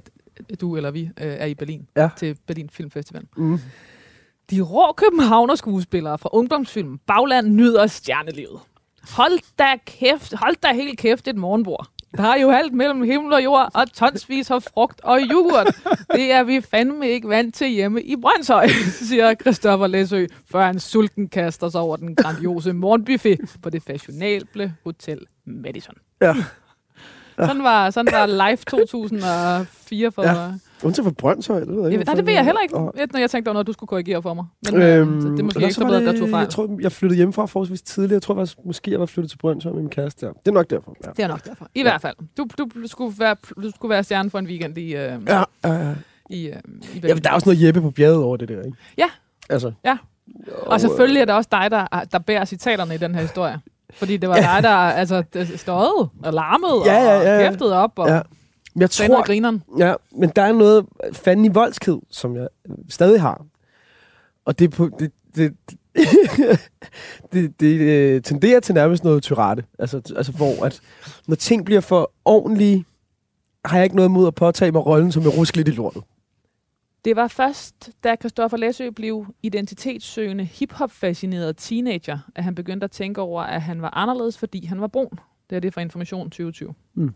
du eller vi øh, er i Berlin Ja. til Berlin Filmfestival. Mm. De rå københavner skuespillere fra ungdomsfilmen Bagland nyder stjernelivet. Hold da kæft, hold da helt kæft et morgenbord. Der er jo alt mellem himmel og jord, og tonsvis af frugt og yoghurt. Det er vi fandme ikke vant til hjemme i Brøndshøj, siger Christoffer Læsø, før han sulten kaster sig over den grandiose morgenbuffet på det fashionable Hotel Madison. Ja. Sådan var, sådan var live 2004 for... Ja. Undtagen for Brøndshøj, det ved jeg ikke. nej, det ved jeg heller ikke. Og- Jeg, jeg tænkte, der var noget, du skulle korrigere for mig. Men øhm, så det er måske ikke så bedre, der det- tog fejl. Jeg tror, jeg flyttede hjemmefra forholdsvis tidligere. Jeg tror faktisk, måske jeg var flyttet til Brøndshøj med min kæreste. Ja. Det er nok derfor. Ja. Det er nok derfor. I ja. hvert fald. Du, du, skulle være, du skulle være stjerne for en weekend i, øh, Ja, ja. i, øh, i ja, der er også noget Jeppe på bjerget over det der, ikke? Ja. Altså. Ja. Og selvfølgelig er det også dig, der, der bærer citaterne i den her historie. Fordi det var dig, der altså, støjede og larmede Ja, ja, ja, og ja. kæftede op og Ja. Jeg tror... tror, grineren. ja, men der er noget fanden i voldsked, som jeg stadig har. Og det, på, det, det, det, det øh, tenderer til nærmest noget tyrate. Altså, altså hvor at, når ting bliver for ordentlige, har jeg ikke noget imod at påtage mig rollen som jeg rusk lidt i lortet. Det var først, da Christoffer Læsø blev identitetssøgende, hip-hop-fascineret teenager, at han begyndte at tænke over, at han var anderledes, fordi han var brun. Det er det fra Information 2020. Mm.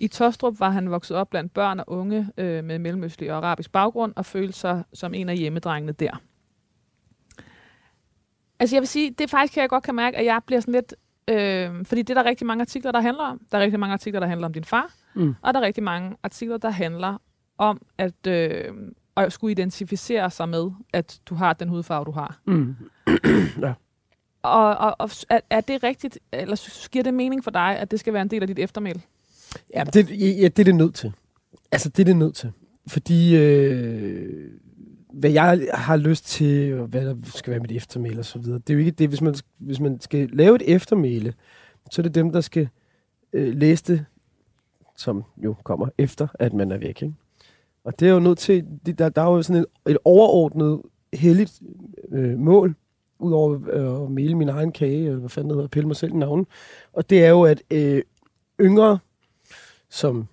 I Tostrup var han vokset op blandt børn og unge øh, med mellemøstlig og arabisk baggrund, og følte sig som en af hjemmedrengene der. Altså jeg vil sige, det er faktisk, kan jeg godt kan mærke, at jeg bliver sådan lidt... Øh, fordi det er der rigtig mange artikler, der handler om. Der er rigtig mange artikler, der handler om din far. Mm. Og der er rigtig mange artikler, der handler om at, øh, at skulle identificere sig med, at du har den hudfarve, du har. Mm. Og, og, og er, er det rigtigt, eller giver det mening for dig, at det skal være en del af dit eftermæl? Ja, det, ja, det er det nødt til. Altså, det er det nødt til. Fordi, øh, hvad jeg har lyst til, og hvad der skal være mit eftermæle og så videre, det er jo ikke det, hvis man, hvis man skal lave et eftermæle, så er det dem, der skal øh, læse det, som jo kommer efter, at man er væk. Ikke? Og det er jo nødt til, det, der, der er jo sådan et, et overordnet, heldigt øh, mål, udover øh, at male min egen kage, eller hvad fanden det hedder, pille mig selv i navnen. Og det er jo, at øh, yngre som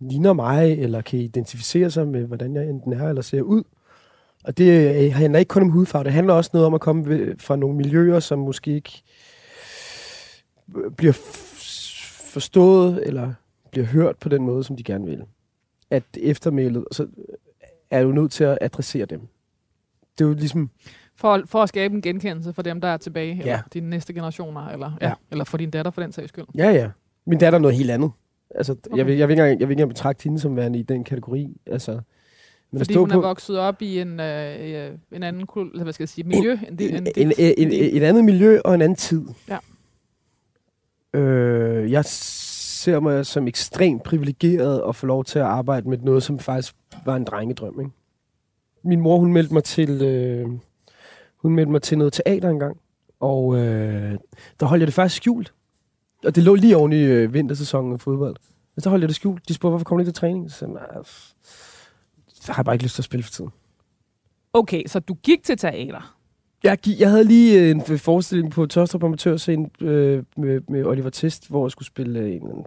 ligner mig, eller kan identificere sig med, hvordan jeg enten er eller ser ud. Og det øh, handler ikke kun om hudfarve, det handler også noget om at komme fra nogle miljøer, som måske ikke øh, bliver forstået, eller bliver hørt på den måde, som de gerne vil. At eftermælet, så er du nødt til at adressere dem. Det er jo ligesom, For, for at skabe en genkendelse for dem, der er tilbage, eller Ja. dine næste generationer, eller. Ja. Ja, eller for din datter for den sags skyld. ja ja, min datter er noget helt andet. Altså, okay. Jeg, vil, jeg, vil ikke engang, jeg vil ikke engang betragte hende som værende i den kategori. Altså, men Fordi hun på- er vokset op i en, øh, en anden kul, hvad skal jeg sige, miljø. En, en, en, en, en, en, en, et andet miljø og en anden tid. Ja. Øh, jeg ser mig som ekstremt privilegeret at få lov til at arbejde med noget, som faktisk var en drengedrøm. Ikke? Min mor, hun meldte mig til, øh, hun meldte mig til noget teater engang, og øh, der holdt jeg det faktisk skjult. Og det lå lige oven i øh, vintersæsonen af fodbold. Og så holdt jeg det skjult. De spurgte, hvorfor kommer du ikke til træning? Så sagde jeg, "Nej, så har jeg bare ikke lyst til at spille for tiden. Okay, så du gik til teater. Jeg, jeg havde lige øh, en forestilling på Tostrup Amatørscene øh, med, med Oliver Test, hvor jeg skulle spille øh, en anden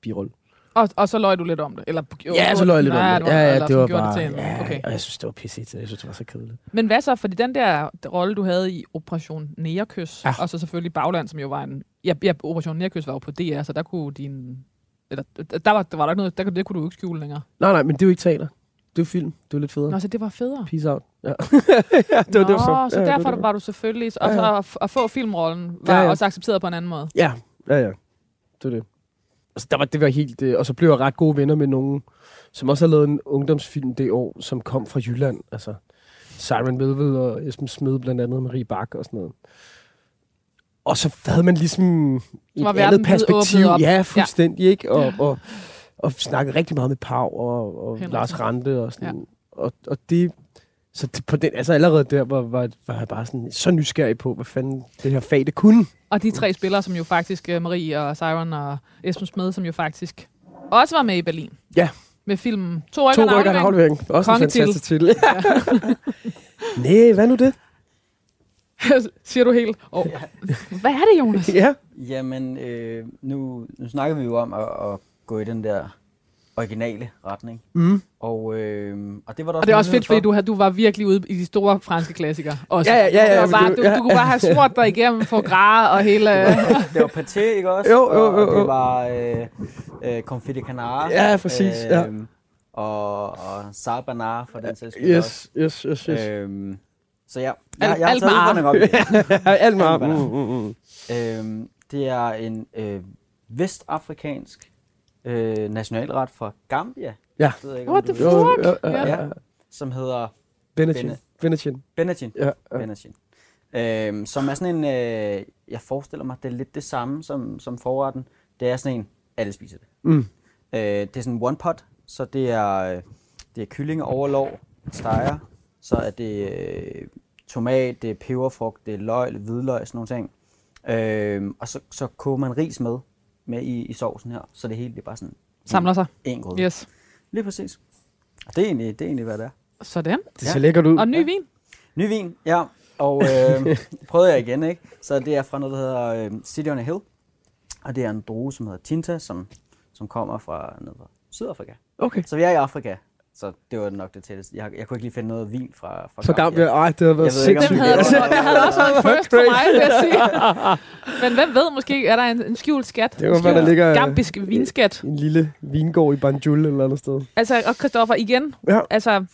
birolle. Og, og så løj du lidt om det? Eller, Ja, så løg jeg lidt om det. Ja, ja, eller det var gjorde bare... til en, ja, okay. og jeg synes, det var pisse Jeg synes, det var så kedeligt. Men hvad så? Fordi den der rolle, du havde i Operation Nærkys, Ja. og så selvfølgelig Bagland, som jo var en... Ja, ja Operation Nærkys var jo på DR, så der kunne din... Eller, der var, der var der ikke noget, der, det kunne du jo ikke skjule længere. Nej, nej, men det er jo ikke teater. Det er jo film. Det er jo lidt federe. Nå, så det var federe. Peace out. Ja, ja det var Nå, derfor. så ja, derfor det var, var du selvfølgelig... Og så ja. at, at få filmrollen var Ja, ja, også accepteret på en anden måde. Ja, ja, ja. Det var det. Altså, der var, det var helt... Øh, og så blev jeg ret gode venner med nogen, som også har lavet en ungdomsfilm det år, som kom fra Jylland. Altså, Simon Melville og Esben Smed, blandt andet Marie Bak og sådan noget. Og så havde man ligesom et var andet perspektiv. Ja, fuldstændig, ja. ikke? Og, Ja. og, og snakkede rigtig meget med Pau og, og. Lars Rante og sådan. Og, og det, Så det, på den, altså allerede der var, var, var jeg bare sådan, så nysgerrig på, hvad fanden det her fag det kunne. Og de tre spillere, som jo faktisk, øh, Marie og Siren og Esben Smed, som jo faktisk også var med i Berlin. Ja. Med filmen To rykker To rykker. Også en fantastisk titel. Nej, hvad nu det? Siger du helt. Oh. Hvad er det, Jonas? Ja. Jamen, øh, nu, nu snakker vi jo om at, at gå i den der originale retning. Mm. Og, øh, og det var der Og det er også fedt, fordi for. du, har- du var virkelig ude i de store franske klassikere. Også. Ja, ja, ja, ja, men bare, du, ja. du kunne bare have smurt dig igennem for gras og hele... det var paté, ikke også? Jo, jo, Og- jo, Og jo. det var øh, øh, confit de canard. Ja, præcis, ja. Og, og sarbanar for den sags skyld Yes, yes, yes, yes. Øhm, så ja, Alt- jeg, jeg har alt taget udfordringen op meget. Alt Mm, mm, mm. øhm, Det er en øh, vestafrikansk øh, nationalret fra Gambia. Ja. Ved jeg ikke, What the. Jo, fuck? ja, ja, Ja. ja. Som hedder. Bene- Benetton. Benatin. Ja. Øhm, som er sådan en, øh, jeg forestiller mig, det er lidt det samme som, som forretten. Det er sådan en, alle spiser det. Mm. Øh, det er sådan en one pot, så det er, øh, det er kylling overlov, steger, så er det øh, tomat, det er peberfrugt, det er løg, hvidløg, sådan nogle ting. Øh, og så, så koger man ris med, med i, i sovsen her, så det hele det er bare sådan Samler sig. en gryde. Yes. Lige præcis. Og det er egentlig, det er egentlig hvad det er. Sådan. Det ser lækkert ud. Og ny vin. Ny vin, ja. Og øh, prøvede jeg igen, ikke? Så det er fra noget, der hedder øh, City on a Hill. Og det er en drue, som hedder Tinta, som, som kommer fra, noget fra Sydafrika. Okay. Så vi er i Afrika, så det var nok det tætteste. Jeg, jeg kunne ikke lige finde noget vin fra, fra Så Gambia, ej, det har været sindssygt. Havde, det det havde også været first for mig, vil jeg sige. Men hvem ved, måske er der en, en skjult skat. Det var, hvad der ligger Gambisk vinskat. en lille vingård i Banjul eller andet sted. Altså, og Christoffer, igen, Ja. altså,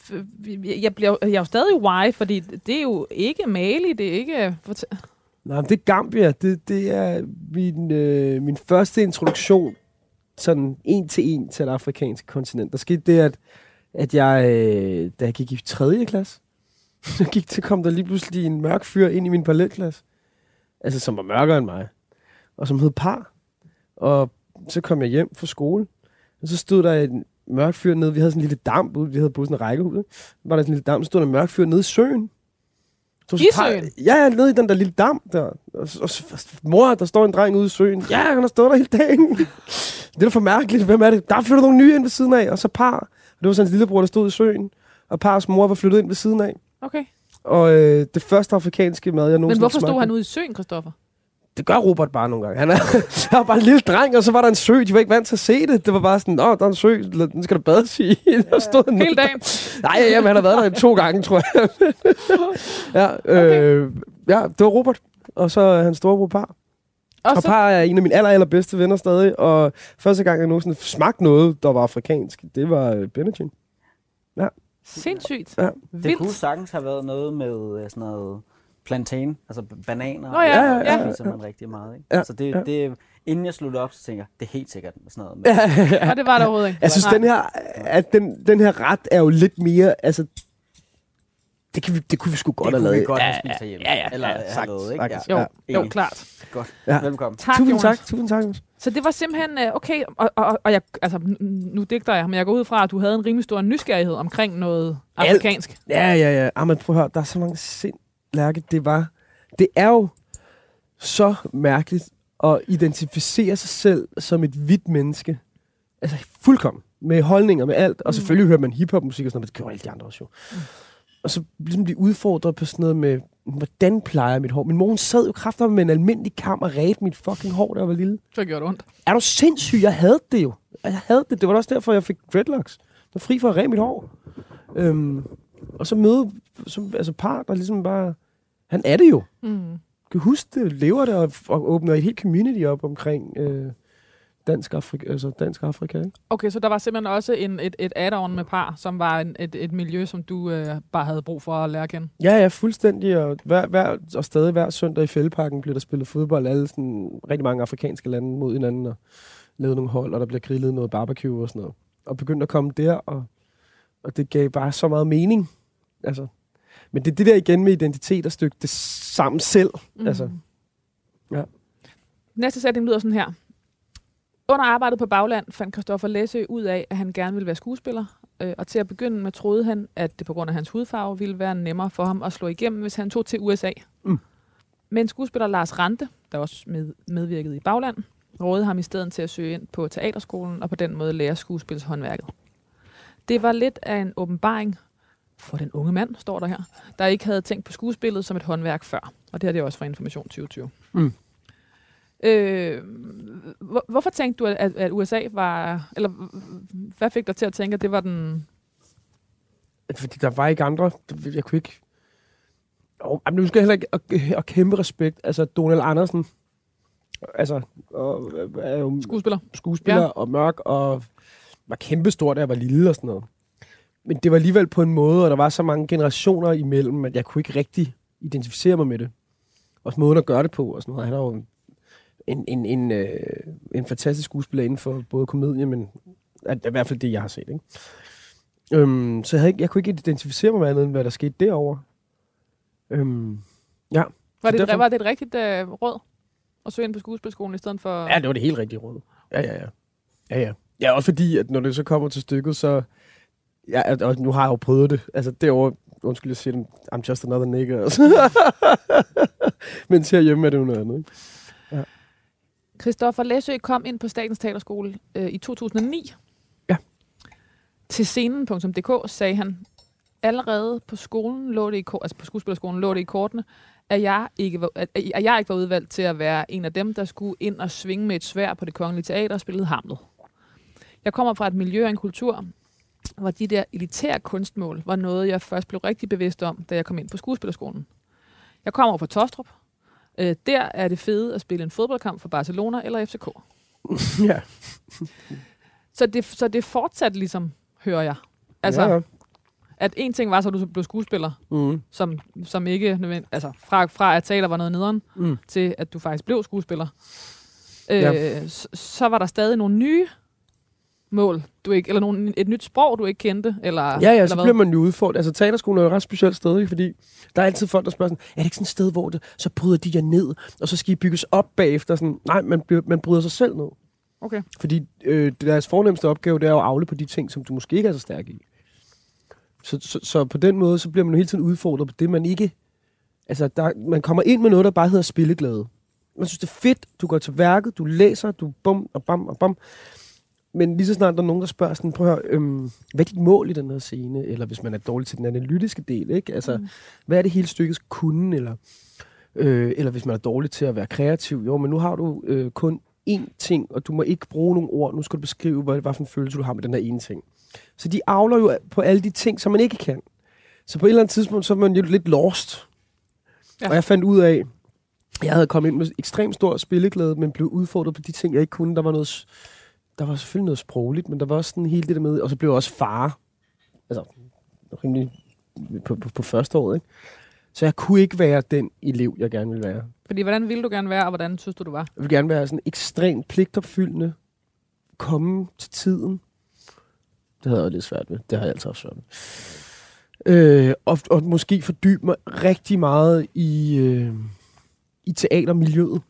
jeg, bliver, jeg er jo stadig why, fordi det er jo ikke Mali, det er ikke... Nej, men det er Gambia. Det, det er min, øh, min første introduktion sådan en til en til det afrikanske kontinent. Der skete det, at, at jeg, øh, da jeg gik i 3. klasse, så gik, så kom der lige pludselig en mørk fyr ind i min parallelklasse. Altså, som var mørkere end mig. Og som hed Par. Og så kom jeg hjem fra skole. Og så stod der en mørk fyr nede. Vi havde sådan en lille damp ude. Vi havde boet sådan en rækkehus. ikke? Var der sådan en lille damp. Så stod der en mørk fyr nede i søen. Så, I Par- søen? Ja, ja, nede i den der lille damp der. Og, så- og, så- mor, der står en dreng ude i søen. Ja, han har stået der hele dagen. det er da for mærkeligt. Hvem er det? Der er flyttet nogle nye ind ved siden af. Og så par. Og det var sådan en lillebror, der stod i søen. Og Pars mor var flyttet ind ved siden af. Okay. Og øh, det første afrikanske mad, jeg nogensinde Men hvorfor stod han ude i søen, Christoffer? Det gør Robert bare nogle gange. Han er, han er bare en lille dreng, og så var der en sø. De var ikke vant til at se det. Det var bare sådan, Nå, der er en sø, den skal der bades i. Der stod han Hele dagen. Nej, jamen, han har været der to gange, tror jeg. ja, øh, ja, det var Robert. Og så øh, hans storebror Par. Og Og så, Par er en af mine aller, allerbedste venner stadig. Og første gang, jeg nogensinde smagte noget, der var afrikansk, det var øh, Benetton. sindssygt. Ja. Det Vildt. kunne sagtens have været noget med øh, sådan noget plantain, altså bananer. Nå ja, Ja, ja, ja. Det spiser man rigtig meget, ikke? Ja, Så det, ja. det, inden jeg sluttede op, så tænker jeg, det er helt sikkert sådan noget. Med, Og det var der overhovedet ikke. Jeg synes, den her, at den, den her ret er jo lidt mere, altså, det, kan vi, det kunne vi sgu godt det have kunne vi lavet. godt have Ja, spist herhjemme. ja, ja, Eller ja, have sagtens, lavet, ikke? sagtens. Jo, Ja. jo, klart. Godt. Ja. Velkommen. Tak, Tusind Jonas. tak, tusind tak. Så det var simpelthen, øh, okay, og, og, og jeg, altså, nu digter jeg, men jeg går ud fra, at du havde en rimelig stor nysgerrighed omkring noget afrikansk. Ja, ja, ja. Ah, men prøv at høre, der er så mange sind, Lærke. Det var, det er jo så mærkeligt at identificere sig selv som et hvidt menneske. Altså fuldkommen. Med holdninger, med alt. Og selvfølgelig hører man hiphopmusik og sådan noget, men det gjorde alle de andre også jo. Og så ligesom blive udfordret på sådan noget med, hvordan plejer jeg mit hår? Min mor hun sad jo kraftigt med en almindelig kam og ræbte mit fucking hår, jeg var lille. Så gjorde det ondt. Er du sindssyg? Jeg havde det jo. Jeg havde det. Det var også derfor, jeg fik dreadlocks. Jeg var fri for at ræbe mit hår. Øhm, og så møde som, altså par, der ligesom bare... Han er det jo. Mm. Kan huske det, lever det og, og åbner et helt community op omkring øh, dansk, Afrika, altså dansk Afrika. Ikke? Okay, så der var simpelthen også en, et, et add-on med par, som var en, et, et miljø, som du øh, bare havde brug for at lære at kende. Ja, ja, fuldstændig. Og, hver, hver, og stadig hver søndag i Fældeparken bliver der spillet fodbold. Alle sådan, rigtig mange afrikanske lande mod hinanden og lavet nogle hold, og der bliver grillet noget barbecue og sådan noget. Og begyndte at komme der, og, og det gav bare så meget mening. Altså, men det er det der igen med identitet og stykke det sammen selv. Mm. Altså, ja. Næste sætning lyder sådan her. Under arbejdet på Bagland fandt Christoffer Læsø ud af, at han gerne ville være skuespiller, øh, og til at begynde med troede han, at det på grund af hans hudfarve ville være nemmere for ham at slå igennem, hvis han tog til USA. Mm. Men skuespiller Lars Rante, der også med, medvirkede i Bagland, rådede ham i stedet til at søge ind på teaterskolen og på den måde lære skuespilshåndværket. Det var lidt af en åbenbaring for den unge mand, står der her, der ikke havde tænkt på skuespillet som et håndværk før. Og det har det også fra Information 2020. Mm. Øh, hvor, hvorfor tænkte du, at, at USA var... Eller hvad fik dig til at tænke, at det var den... Fordi der var ikke andre. Jeg kunne ikke... Oh, men nu skal jeg heller ikke... Og, og kæmpe respekt. Altså, Donald Andersen. Altså, og, er jo Skuespiller. skuespiller ja. og mørk, og var kæmpestor, da jeg var lille og sådan noget. Men det var alligevel på en måde, og der var så mange generationer imellem, at jeg kunne ikke rigtig identificere mig med det. Også måden at gøre det på og sådan noget. Han er jo en, en, en, øh, en fantastisk skuespiller inden for både komedie, men at, i hvert fald det, jeg har set. Ikke? Øhm, så jeg, havde ikke, jeg kunne ikke identificere mig med andet, end hvad der skete derovre. Øhm, ja. Var det, derfor- var det et rigtigt øh, råd at søge ind på skuespilskolen i stedet for... Ja, det var det helt rigtige råd. Ja, ja, ja. Ja, ja. Ja, også fordi, at når det så kommer til stykket, så... Ja, og nu har jeg jo prøvet det. Altså, derovre... Undskyld, jeg siger. I'm just another nigger. Altså. Mens herhjemme er det jo noget andet. Ikke? Christoffer Læsø kom ind på Statens Teaterskole øh, i 2009. Ja. Til scenen.dk sagde han, allerede på skolen lå det i, altså på skuespillerskolen lå det i kortene, at jeg, ikke var, at, at jeg ikke var udvalgt til at være en af dem, der skulle ind og svinge med et svær på det kongelige teater og spille Hamlet. Jeg kommer fra et miljø og en kultur, hvor de der elitære kunstmål var noget, jeg først blev rigtig bevidst om, da jeg kom ind på skuespillerskolen. Jeg kommer fra Tostrup. Øh, der er det fede at spille en fodboldkamp for Barcelona eller FCK. ja. Så det, så det fortsat ligesom, hører jeg. Altså, ja, ja. at en ting var, så du blev skuespiller, Mm. som, som ikke nødvendigt, altså fra, fra at teater var noget nederen, Mm. til at du faktisk blev skuespiller. Øh, Ja. så, så var der stadig nogle nye mål, du ikke, eller nogle, et nyt sprog, du ikke kendte, eller Ja, ja, eller så hvad? bliver man jo udfordret. Altså, teaterskolen er jo et ret specielt sted, ikke? fordi der er altid folk, der spørger sådan, er det ikke sådan et sted, hvor det, så bryder de jer ned, og så skal I bygges op bagefter? Sådan, nej, man, man bryder sig selv ned. Okay. Fordi øh, deres fornemmeste opgave, det er at afle på de ting, som du måske ikke er så stærk i. Så, så, så på den måde, så bliver man jo hele tiden udfordret på det, man ikke... Altså, der, man kommer ind med noget, der bare hedder spilleglæde. Man synes, det er fedt, du går til værket, du læser, du bum og bam og bam. Men lige så snart der er nogen, der spørger sådan, prøv at høre, øhm, hvad er dit mål i den her scene? Eller hvis man er dårlig til den analytiske del, ikke? Altså, Mm. hvad er det hele stykkets kunne? Eller, øh, eller hvis man er dårlig til at være kreativ, jo, men nu har du øh, kun én ting, og du må ikke bruge nogle ord. Nu skal du beskrive, hvad, hvad for en følelse du har med den her ene ting. Så de avler jo på alle de ting, som man ikke kan. Så på et eller andet tidspunkt, så er man jo lidt lost. Ja. Og jeg fandt ud af, jeg havde kommet ind med ekstremt stor spilleglæde, men blev udfordret på de ting, jeg ikke kunne. Der var noget, der var selvfølgelig noget sprogligt, men der var også sådan hele det der med, og så blev jeg også far. Altså, rimelig på, på, på første år, ikke? Så jeg kunne ikke være den elev, jeg gerne ville være. Fordi hvordan ville du gerne være, og hvordan synes du, du var? Jeg vil gerne være sådan ekstremt pligtopfyldende. Komme til tiden. Det havde jeg lidt svært med. Det har jeg altid haft svært med. Øh, og, og måske fordybe mig rigtig meget i, øh, i teatermiljøet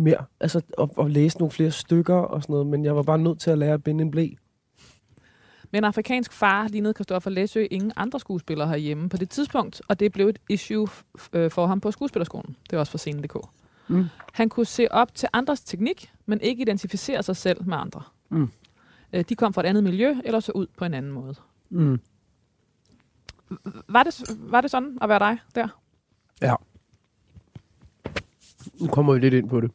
mere. Altså at, at læse nogle flere stykker og sådan noget. Men jeg var bare nødt til at lære at binde en blæ. Men en afrikansk far lignede Christoffer Læsø ingen andre skuespillere herhjemme på det tidspunkt, og det blev et issue øh, for ham på skuespillerskolen. Det er også for scenen.dk. Mm. Han kunne se op til andres teknik, men ikke identificere sig selv med andre. Mm. Øh, De kom fra et andet miljø, eller så ud på en anden måde. Mm. Var det, var det sådan at være dig der? Ja. Nu kommer vi lidt ind på det.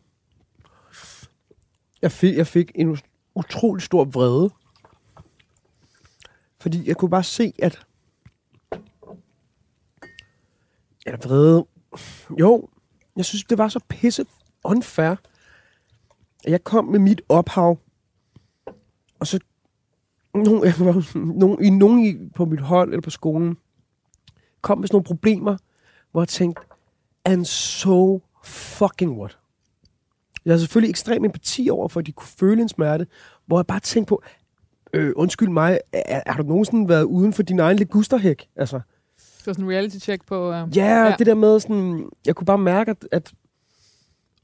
Jeg fik, jeg fik en utrolig stor vrede. Fordi jeg kunne bare se, at... Eller vrede... Jo, jeg synes, det var så pisse unfair. at Jeg kom med mit ophav, og så nogen, nogen, i nogen på mit hold eller på skolen kom med sådan nogle problemer, hvor jeg tænkte, and so fucking what? Jeg har selvfølgelig ekstrem empati over, for at de kunne føle en smerte, hvor jeg bare tænkte på, øh, undskyld mig, er, har du nogensinde været uden for din egen legusterhæk? Altså, Det var sådan en reality check på... Øh, ja, Ja. det der med sådan, jeg kunne bare mærke, at, at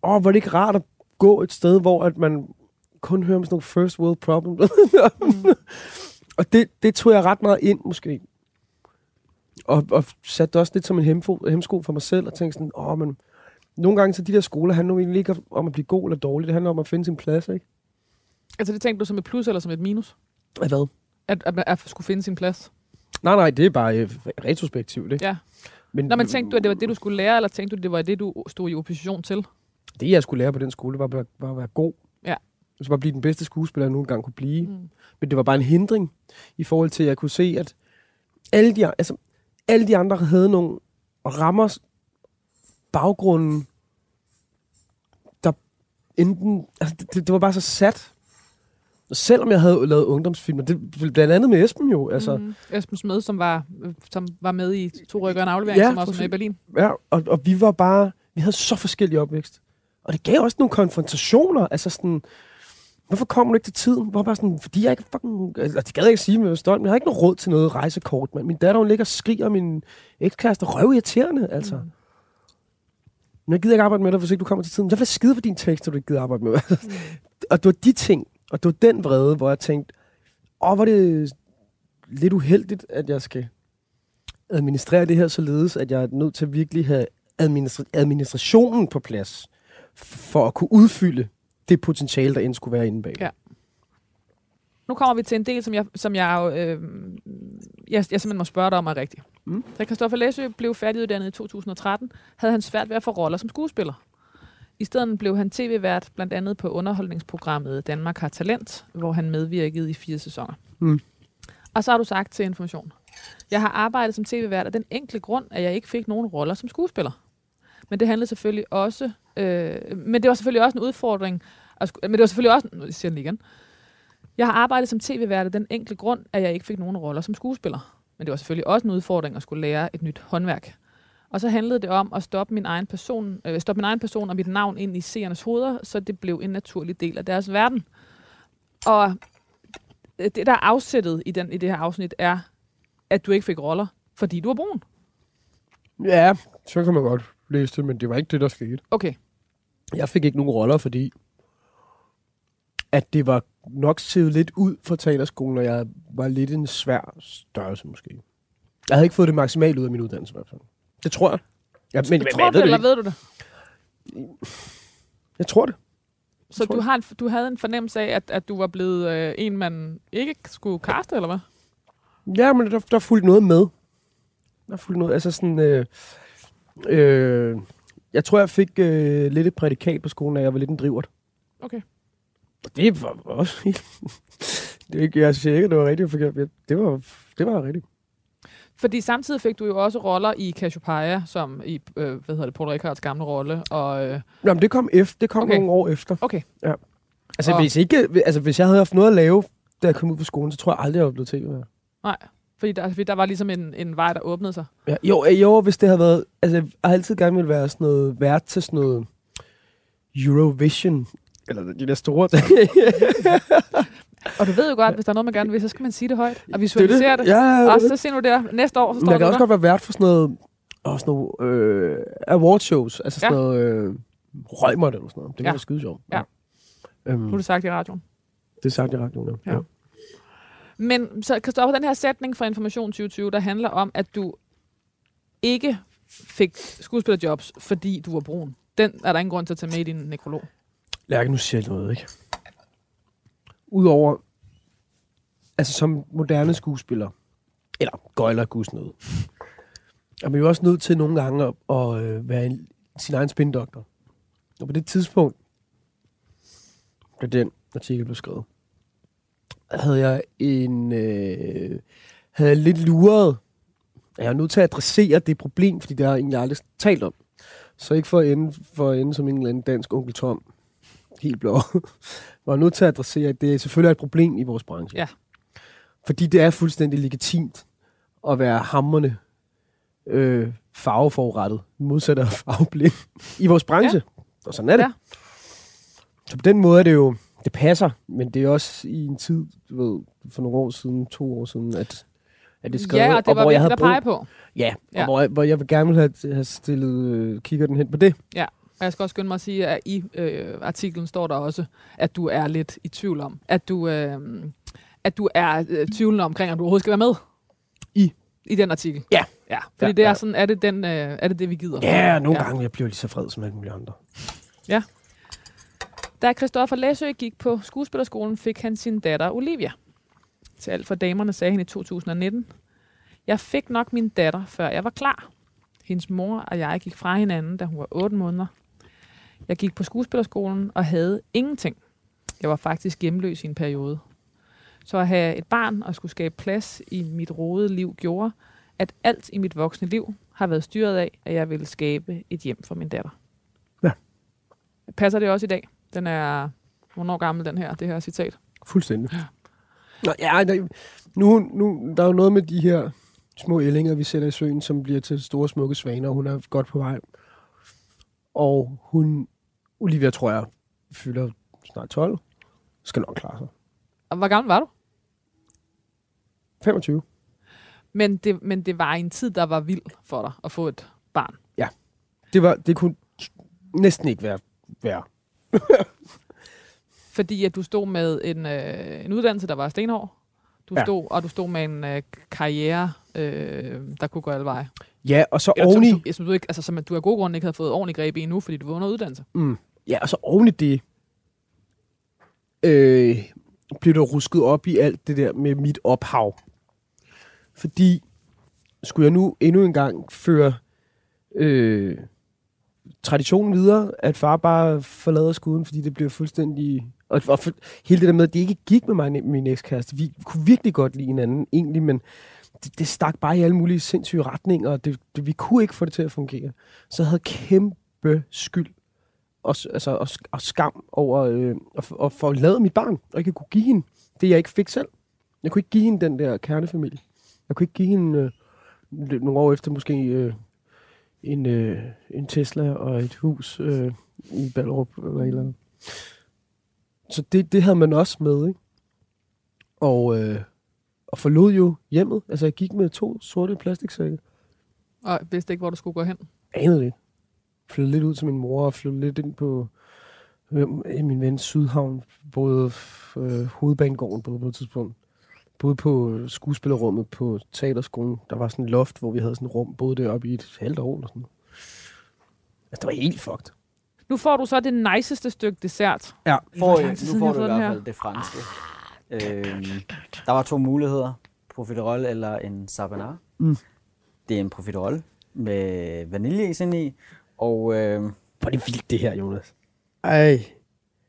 åh, var det ikke rart at gå et sted, hvor at man kun hører om sådan nogle first world problems. og det, det tog jeg ret meget ind, måske. Og, og satte også lidt som en hemfo, hemsko for mig selv, og tænkte sådan, åh, men nogle gange så de der skoler handler jo egentlig ikke om at blive god eller dårlig, det handler om at finde sin plads, ikke? Altså det tænkte du som et plus eller som et minus? Af hvad? At, at, at skulle finde sin plads? Nej, nej, det er bare øh, retrospektivt, ikke? Ja. Men, Nå, men tænkte du, at det var det, du skulle lære, eller tænkte du, det var det, du stod i opposition til? det, jeg skulle lære på den skole, var bare, bare at være god. Ja. Jeg skulle bare blive den bedste skuespiller, jeg nogen gang kunne blive. Mm. Men det var bare en hindring i forhold til, at jeg kunne se, at alle de, altså, alle de andre havde nogle rammer baggrunden, der enten... Altså, det, det, var bare så sat. Og selvom jeg havde lavet ungdomsfilm, og det blandt andet med Esben jo, altså, mm. Esben Smed, som var, som var med i To Rykker og en aflevering, Ja, som også var med i. Berlin. ja, og, og vi var bare... Vi havde så forskellige opvækst. Og det gav også nogle konfrontationer, altså sådan... Hvorfor kommer du ikke til tiden? Hvor bare sådan, fordi jeg ikke fucking... Altså, det gad jeg ikke sige, men jeg stolt, men jeg har ikke noget råd til noget rejsekort, mand. Min datter, hun ligger og skriger, min ekskæreste er røvirriterende, altså. Mm. Men jeg gider ikke arbejde med dig, hvis ikke du kommer til tiden. Jeg vil skide på din tekst, når du ikke gider arbejde med mig. og det var de ting, og det var den vrede, hvor jeg tænkte, åh, hvor det lidt uheldigt, at jeg skal administrere det her således, at jeg er nødt til at virkelig have administra- administrationen på plads, for at kunne udfylde det potentiale, der end skulle være inde bag. Ja. Nu kommer vi til en del, som jeg, som jeg, øh, jeg, jeg simpelthen må spørge dig om er rigtigt. Mm. Da Christoffer Læsø blev færdiguddannet i 2013, havde han svært ved at få roller som skuespiller. I stedet blev han tv-vært blandt andet på underholdningsprogrammet Danmark har talent, hvor han medvirkede i fire sæsoner. Mm. Og så har du sagt til Information, jeg har arbejdet som tv-vært af den enkle grund, at jeg ikke fik nogen roller som skuespiller. Men det handlede selvfølgelig også, øh, men det var selvfølgelig også en udfordring, at men det var selvfølgelig også, nu siger den igen, jeg har arbejdet som tv-vært af den enkle grund, at jeg ikke fik nogen roller som skuespiller. Men det var selvfølgelig også en udfordring at skulle lære et nyt håndværk. Og så handlede det om at stoppe min egen person, øh, stoppe min egen person og mit navn ind i seernes hoveder, så det blev en naturlig del af deres verden. Og det, der er afsættet i, den, i det her afsnit, er, at du ikke fik roller, fordi du er brun. Ja, så kan man godt læse det, men det var ikke det, der skete. Okay. Jeg fik ikke nogen roller, fordi at det var nok set lidt ud for talerskolen, og jeg var lidt en svær størrelse måske. Jeg havde ikke fået det maksimalt ud af min uddannelse i hvert fald. Det tror jeg. Ja, men, men, Tror jeg du ved det, eller ved du det? Jeg tror det. Så tror du, jeg. har en, du havde en fornemmelse af, at, at du var blevet øh, en, man ikke skulle kaste, eller hvad? Ja, men der, der fulgte noget med. Der fulgte noget, altså sådan... Øh, øh, jeg tror, jeg fik øh, lidt et prædikat på skolen, da jeg var lidt en drivert. Okay. Det var også helt... det er ikke, jeg siger ikke, at det var rigtigt forkert. men Det var, det var rigtigt. Fordi samtidig fik du jo også roller i Cassiopeia, som i, øh, hvad hedder det, Paul Ricards gamle rolle. Og, øh, Jamen, det kom, efter, det kom Okay. nogle år efter. okay, Altså, Og- hvis, ikke, altså, hvis jeg havde haft noget at lave, da jeg kom ud fra skolen, så tror jeg aldrig, jeg var blevet tv nej. Fordi der, fordi der var ligesom en, en vej, der åbnede sig. Ja, jo, øh, jo, hvis det havde været... Altså, jeg har altid gerne vil være sådan noget vært til sådan noget Eurovision. Eller de der store. Og du ved jo godt, hvis der er noget, man gerne vil, så skal man sige det højt og visualisere det. Ja, ja, Og det. så ser du der næste år, så står jeg kan også godt være vært for sådan noget... Og sådan noget øh, awardshows. Altså sådan Ja. noget... Øh, røgmåt eller sådan noget. Det kan Ja. være skide sjovt. Ja. Øhm, Nu er det sagt i radioen. det er sagt i radioen, ja. Ja. ja. Men så Christoffer, den her sætning fra Information 2020, der handler om, at du ikke fik skuespillerjobs, fordi du var brun. Den er der ingen grund til at tage med i din nekrolog. Lærke, nu siger jeg noget, ikke? Udover, altså som moderne skuespiller, eller gøjler gudsnød, er man jo også nødt til nogle gange at, at øh, være en, sin egen spindoktor. Og på det tidspunkt, da den artikel blev skrevet, havde jeg en, øh, havde jeg lidt luret, at jeg er nødt til at adressere det problem, fordi det har jeg egentlig aldrig talt om. Så ikke for at ende, for at ende som en eller anden dansk onkel Tom, helt blå, var nødt til at adressere, at det selvfølgelig er et problem i vores branche. Ja. Fordi det er fuldstændig legitimt at være hammerne øh, farveforurettet, modsat af farveblind i vores branche. Ja. Og sådan er det. Ja. Ja. Så på den måde er det jo, det passer, men det er også i en tid, du ved, for nogle år siden, to år siden, at, at det skrev, Ja, og det var hvor jeg havde at pege på. Ja, og Ja. Hvor, jeg, hvor jeg vil gerne have, have stillet øh, kigger hen på det. Og jeg skal også skynde mig at sige, at i øh, artiklen står der også, at du er lidt i tvivl om, at du, øh, at du er øh, tvivlende omkring, om du overhovedet skal være med I? i den artikel. Ja. Ja, fordi Ja, det er ja. sådan, er det, den, øh, er det det, vi gider? Ja, nogle ja. gange jeg bliver lige så fred som alle mulige andre. Da Christoffer Læsø gik på skuespillerskolen, fik han sin datter Olivia. Til alt for damerne sagde han i 2019. Jeg fik nok min datter, før jeg var klar. Hendes mor og jeg gik fra hinanden, da hun var 8 måneder. Jeg gik på skuespillerskolen og havde ingenting. Jeg var faktisk hjemløs i en periode. Så at have et barn og skulle skabe plads i mit rodede liv gjorde, at alt i mit voksne liv har været styret af, at jeg ville skabe et hjem for min datter. Ja. Passer det også i dag? Den er... Hvornår gammel den her, det her citat? Fuldstændig. Nå, ja, der, nu, nu, der er jo noget med de her små ællinger, vi sætter i søen, som bliver til store, smukke svaner, og hun er godt på vej. Og hun, Olivia, tror jeg, fylder snart 12, skal nok klare sig. Og hvor gammel var du? 25. Men det, men det var en tid, der var vild for dig at få et barn. Det, var, det kunne næsten ikke være værre. Fordi at du stod med en, øh, en uddannelse, der var stenhård. Du Ja. stod, og du stod med en øh, karriere, øh, der kunne gå alle veje. Ja, og så Eller, som, oveni, du, som, du ikke, altså, som du af gode grunde ikke havde fået ordentlig greb i endnu, fordi du var under uddannelse. mm, ja, og så oveni det, øh, blev der rusket op i alt det der med mit ophav. Fordi, skulle jeg nu endnu en gang føre øh, traditionen videre, at far bare forlader skuden, fordi det bliver fuldstændig... Og, og for, hele det der med, at det ikke gik med mig min ekskæreste. Vi kunne virkelig godt lide hinanden, egentlig, men det, det stak bare i alle mulige sindssyge retninger, og det, det, vi kunne ikke få det til at fungere. Så jeg havde kæmpe skyld og, altså, og, og skam over øh, at, at forlade mit barn, og ikke kunne give hende det, jeg ikke fik selv. Jeg kunne ikke give hende den der kernefamilie. Jeg kunne ikke give hende øh, nogle år efter måske øh, en, øh, en Tesla og et hus øh, i Ballerup eller et eller andet. Så det, det havde man også med, ikke? Og, øh, og forlod jo hjemmet. Altså, jeg gik med to sorte plastiksække. Og vidste ikke, hvor du skulle gå hen. Anede det. Flyttede lidt ud til min mor og flyttede lidt ind på øh, i min ven Sydhavn. Både øh, hovedbanegården både på et tidspunkt. Både på øh, skuespillerummet på teaterskolen. Der var sådan et loft, hvor vi havde sådan et rum. Boede deroppe i et halvt år eller sådan. Altså, det var helt fucked. Nu får du så det niceste stykke dessert. Ja. Får, nu får du i hvert her? fald det franske. Øhm, der var to muligheder. Profiterol eller en sabanar. Mm. Det er en profiterol med vaniljeis ind i. Og øh, Hvor er det vildt, det her, Jonas. Ej.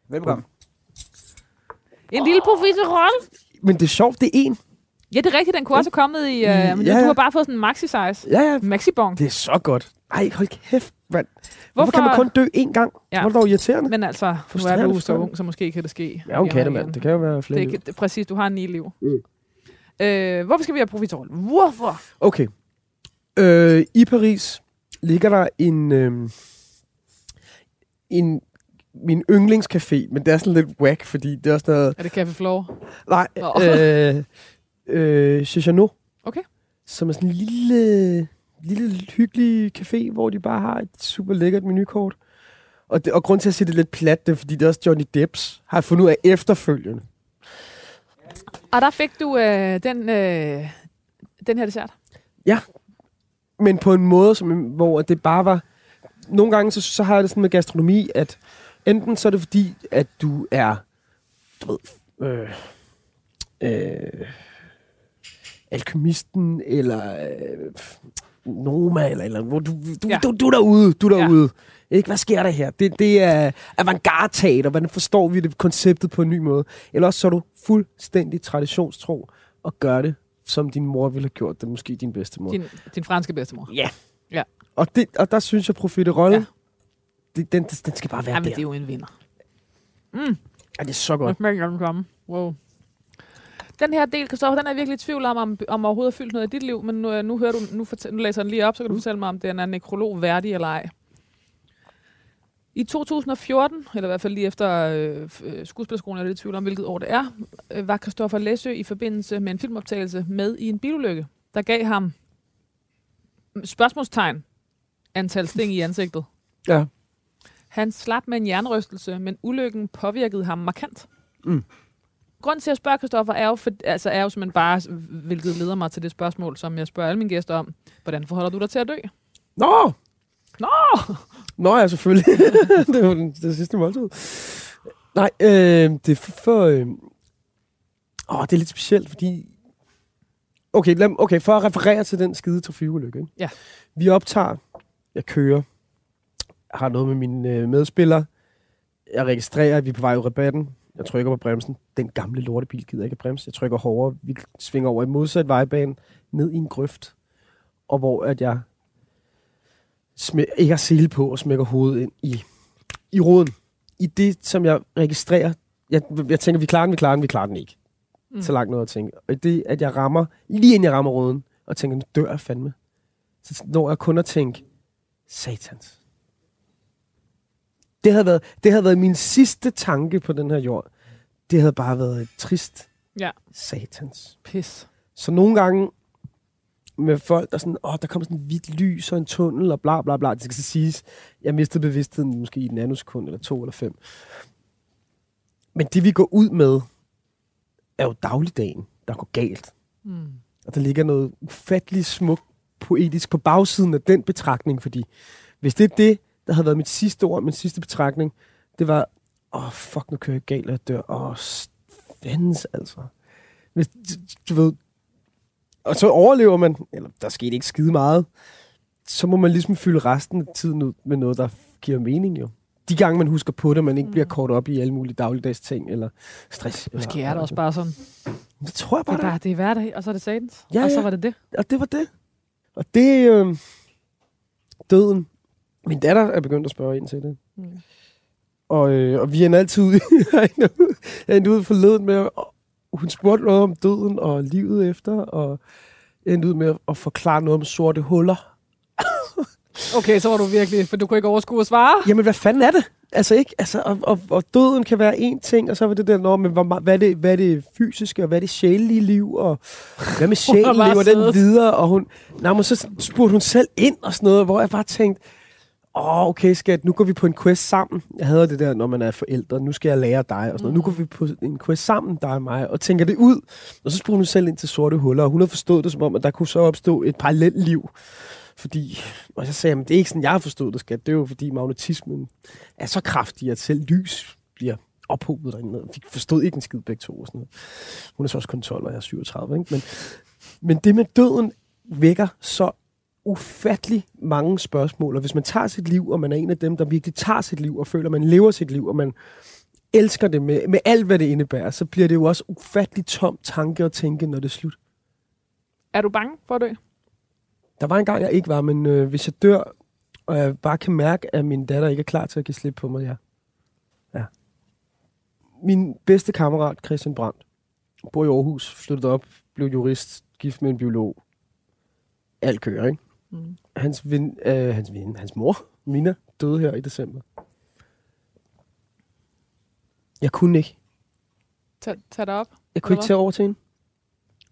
velkommen. En lille profiterol. Men det er sjovt, det er en. Ja, det er rigtigt. Den kunne også have kommet i... Øh, Ja, men ja. Du har bare fået sådan en maxi-size. Ja, ja. Maxi-bong. Det er så godt. Ej, hold kæft, mand. Hvorfor, Hvorfor- kan man kun dø én gang? Ja. Ja. Hvor er det dog irriterende? Men altså, nu er du så ung, så måske kan det ske. Ja, hun kan og det, mand. Det kan jo være flere Det er det, præcis, du har ni liv. Mm. Øh, hvorfor skal vi have profiterol? Hvorfor? Okay. Øh, I Paris ligger der en, øh, en min yndlingscafé, men det er sådan lidt whack, fordi det er også noget... Er det Café Floor? Nej, Nå. øh, øh, Chez Janot, Okay. som er sådan en lille, lille hyggelig café, hvor de bare har et super lækkert menukort. Og, det, og grund til at sige det lidt plat, det er, fordi det er også Johnny Depps har jeg fundet ud af efterfølgende. Og der fik du øh, den, øh, den her dessert. Men på en måde, som, hvor det bare var... Nogle gange, så, så har jeg det sådan med gastronomi, at enten så er det fordi, at du er, du ved, øh, øh, alkemisten, eller øh, Noma, eller, eller hvor du, du, Ja. ja. du, du er derude, du er Ja. derude. Ikke? Hvad sker der her? Det, det er avantgarde-teater, hvordan forstår vi det konceptet på en ny måde? Eller også så er du fuldstændig traditionstro og gør det, som din mor ville have gjort det, måske din bedstemor. Din, din franske bedstemor. Ja. Ja. Og, det, og der synes jeg, profiterol, Ja. det, den, den skal bare være Ja, men der. det er jo en vinder. Ja, det er så godt. smager den komme. Wow. Den her del, Christoffer, den er jeg virkelig i tvivl om, om, om overhovedet har fyldt noget i dit liv, men nu, nu, hører du, nu, fortæl, nu læser jeg den lige op, så kan du fortælle mig, om den er nekrolog værdig eller ej. I 2014, eller i hvert fald lige efter øh, øh, skuespillerskolen, er det i tvivl om, hvilket år det er, øh, var Christoffer Læsø i forbindelse med en filmoptagelse med i en bilulykke, der gav ham spørgsmålstegn antal sting i ansigtet. Ja. Han slap med en jernrystelse, men ulykken påvirkede ham markant. Mm. grund til at spørge Christoffer er jo, for, altså er jo simpelthen bare, hvilket leder mig til det spørgsmål, som jeg spørger alle mine gæster om. Hvordan forholder du dig til at dø? Nå! Nå! Nå ja, selvfølgelig. det var den, det sidste måltid. Nej, øh, det er for... for øh, åh, det er lidt specielt, fordi... Okay, lad, okay, for at referere til den skide trafikulykke. Ja. Vi optager, jeg kører, jeg har noget med mine øh, medspillere, jeg registrerer, at vi er på vej ud af rabatten, jeg trykker på bremsen, den gamle lortebil gider ikke at bremse, jeg trykker hårdere, vi svinger over i modsat vejbane, ned i en grøft, og hvor at jeg smæ- ikke har sele på og smækker hovedet ind i, i roden. I det, som jeg registrerer, jeg, jeg tænker, vi klarer den, vi klarer den, vi klarer den ikke. Mm. Så langt noget at tænke. Og det, at jeg rammer, lige inden jeg rammer roden, og tænker, nu dør jeg fandme. Så når jeg kun at tænke, satans. Det havde, været, det havde været min sidste tanke på den her jord. Det havde bare været et trist Ja. satans. Pis. Så nogle gange med folk, der er sådan, åh, der kommer sådan en hvidt lys og en tunnel og bla bla bla. Det skal så siges, jeg mistede bevidstheden måske i et nanosekund eller to eller fem. Men det vi går ud med, er jo dagligdagen, der går galt. Mm. Og der ligger noget ufatteligt smukt poetisk på bagsiden af den betragtning, fordi hvis det er det, der havde været mit sidste ord, min sidste betragtning, det var, åh, oh, fuck, nu kører jeg galt, og jeg dør. Åh, oh, fandens altså. Hvis, du ved, og så overlever man, eller der skete ikke skide meget, så må man ligesom fylde resten af tiden ud med noget, der giver mening jo. De gange, man husker på det, man ikke bliver kort op i alle mulige dagligdags ting, eller stress. Måske eller, er det også bare sådan. Det tror jeg Det bare, er, bare, det er hverdag, og så er det satans. Ja, og så ja. var det det. Og det var det. Og det øh, døden. Min datter er begyndt at spørge ind til det. Mm. Og, øh, og vi er altid ude. jeg er endte ud forleden med, hun spurgte noget om døden og livet efter, og jeg endte ud med at forklare noget om sorte huller. Okay, så var du virkelig, for du kunne ikke overskue at svare. Jamen, hvad fanden er det? Altså ikke, altså, og, og, og døden kan være en ting, og så var det der, når, men hvor, hvad, er det, hvad er det fysiske, og hvad er det sjælelige liv, og hvad med sjælen, lever den videre, og hun, nej, men så spurgte hun selv ind og sådan noget, hvor jeg bare tænkte, åh, okay skat, nu går vi på en quest sammen. Jeg hader det der, når man er forældre, nu skal jeg lære dig, og sådan noget. Nu går vi på en quest sammen, dig og mig, og tænker det ud. Og så spurgte hun selv ind til sorte huller, og hun havde forstået det som om, at der kunne så opstå et parallelt liv. Fordi, og så sagde jeg, men det er ikke sådan, jeg har forstået det, skat. Det er jo fordi magnetismen er så kraftig, at selv lys bliver ophobet derinde. Vi forstod ikke en skid begge to. Og sådan noget. Hun er så også kun 12, og jeg er 37. Ikke? Men, men det med døden vækker så ufattelig mange spørgsmål. Og hvis man tager sit liv, og man er en af dem, der virkelig tager sit liv, og føler, at man lever sit liv, og man elsker det med, med alt, hvad det indebærer, så bliver det jo også ufattelig tom tanke at tænke, når det er slut. Er du bange for at dø? Der var en gang, jeg ikke var, men øh, hvis jeg dør, og jeg bare kan mærke, at min datter ikke er klar til at give slip på mig, ja. ja. Min bedste kammerat, Christian Brandt, bor i Aarhus, flyttede op, blev jurist, gift med en biolog. Alt kører, ikke? Mm. Hans, ven, øh, hans, ven, hans mor, Mina, døde her i december. Jeg kunne ikke. Tag, tag dig op. Jeg kunne ikke tage over til hende.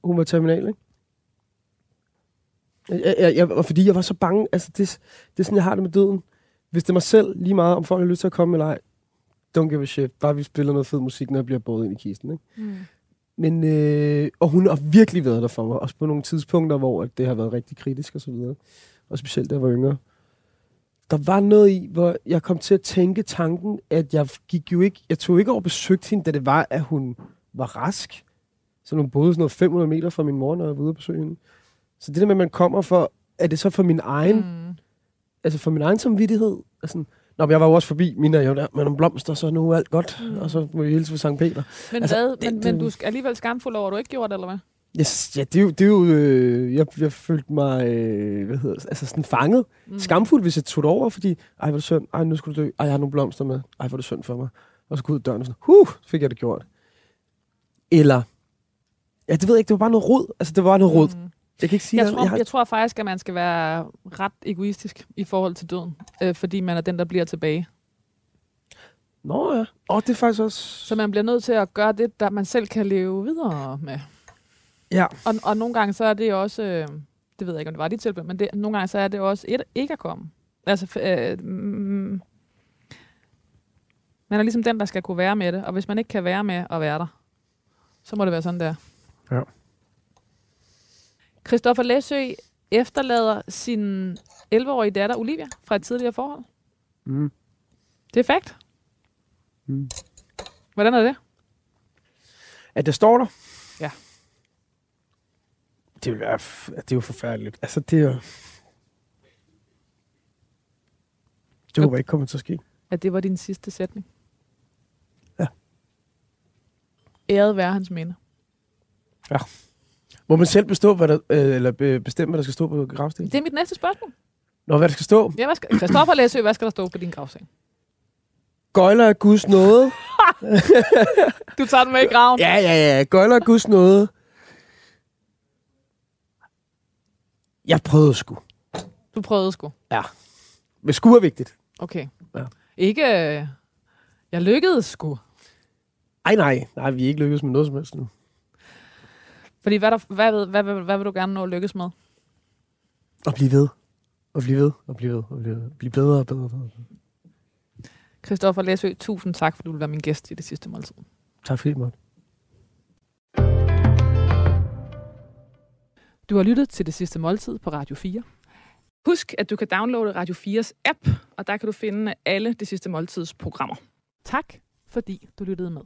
Hun var terminal, ikke? Jeg, jeg, jeg, og fordi jeg var så bange, altså det, det er sådan, jeg har det med døden. Hvis det er mig selv lige meget, om folk har lyst til at komme eller ej, don't give a shit. Bare vi spiller noget fed musik, når jeg bliver båret ind i kisten, ikke? Mm. Men, øh, og hun har virkelig været der for mig, også på nogle tidspunkter, hvor at det har været rigtig kritisk og så videre. Og specielt da jeg var yngre. Der var noget i, hvor jeg kom til at tænke tanken, at jeg gik jo ikke, jeg tog ikke over og besøgte hende, da det var, at hun var rask. Så hun boede sådan noget 500 meter fra min mor, når jeg var ude at besøge hende. Så det der med, at man kommer for, er det så for min egen. Mm. altså for min egen samvittighed? Altså, Nå, men jeg var jo også forbi, Mina er jo der med nogle blomster, så nu er alt godt. Mm. Og så må vi hilse ved Sankt Peter. Men, Altså, hvad, det- men, men du er alligevel skamfuld over, at du ikke gjorde det, eller hvad? Yes, ja, det er jo, det er jo øh, jeg, jeg følte mig, øh, hvad hedder altså sådan fanget. Mm. Skamfuld, hvis jeg tog det over, fordi, ej, hvor er det synd, ej, nu skulle du dø, ej, jeg har nogle blomster med, ej, hvor er det synd for mig. Og så gå ud af døren og sådan, huh, fik jeg det gjort. Eller, ja, det ved jeg ikke, det var bare noget rod. Altså, det var noget rod. Jeg kan ikke sige, Jeg, tror, jeg har, jeg tror faktisk, at man skal være ret egoistisk i forhold til døden, øh, fordi man er den, der bliver tilbage. Nå ja, åh, det er faktisk også... Så man bliver nødt til at gøre det, der man selv kan leve videre med. Ja, Og, og nogle gange så er det også, øh, det ved jeg ikke, om det var dit tilfælde, men det, nogle gange så er det også et, ikke at komme. Altså, øh, mm, man er ligesom den, der skal kunne være med det, og hvis man ikke kan være med at være der, Så må det være sådan der. Ja. Christoffer Læsø efterlader sin 11-årige datter Olivia fra et tidligere forhold. Mm. Det er fakt. Mm. Hvordan er det? At det står der? Ja. Det, vil være, det er jo forfærdeligt. Altså, det er jo... Det håber jeg ikke kommer til at ske. At det var din sidste sætning? Ja. Æret være hans minde. Må man selv bestå, hvad der, øh, eller be- bestemme, hvad der skal stå på gravstenen? Det er mit næste spørgsmål. Nå, hvad der skal stå? Ja, hvad skal, Christoffer Læsø, hvad skal der stå på din gravsten? Gøjler af Guds nåde. Du tager den med i graven. Ja, ja, ja. Gøjler af Guds nåde. Jeg prøvede sgu. Du prøvede sgu. Men sgu er vigtigt. Okay. Ja. Ikke... øh, Jeg lykkedes sgu. Ej, nej. Nej, vi er ikke lykkedes med noget som helst nu. Fordi hvad, der, hvad, hvad, hvad, hvad, hvad vil du gerne nå at lykkes med? Og blive ved. Og blive ved. Og blive ved. Og blive, ved. blive bedre og bedre. og bedre. Christoffer Læsø, tusind tak, for du vil være min gæst i det sidste måltid. Tak fordi måtte. Du har lyttet til det sidste måltid på Radio 4. Husk, at du kan downloade Radio 4's app, og der kan du finde alle det sidste måltids programmer. Tak, fordi du lyttede med.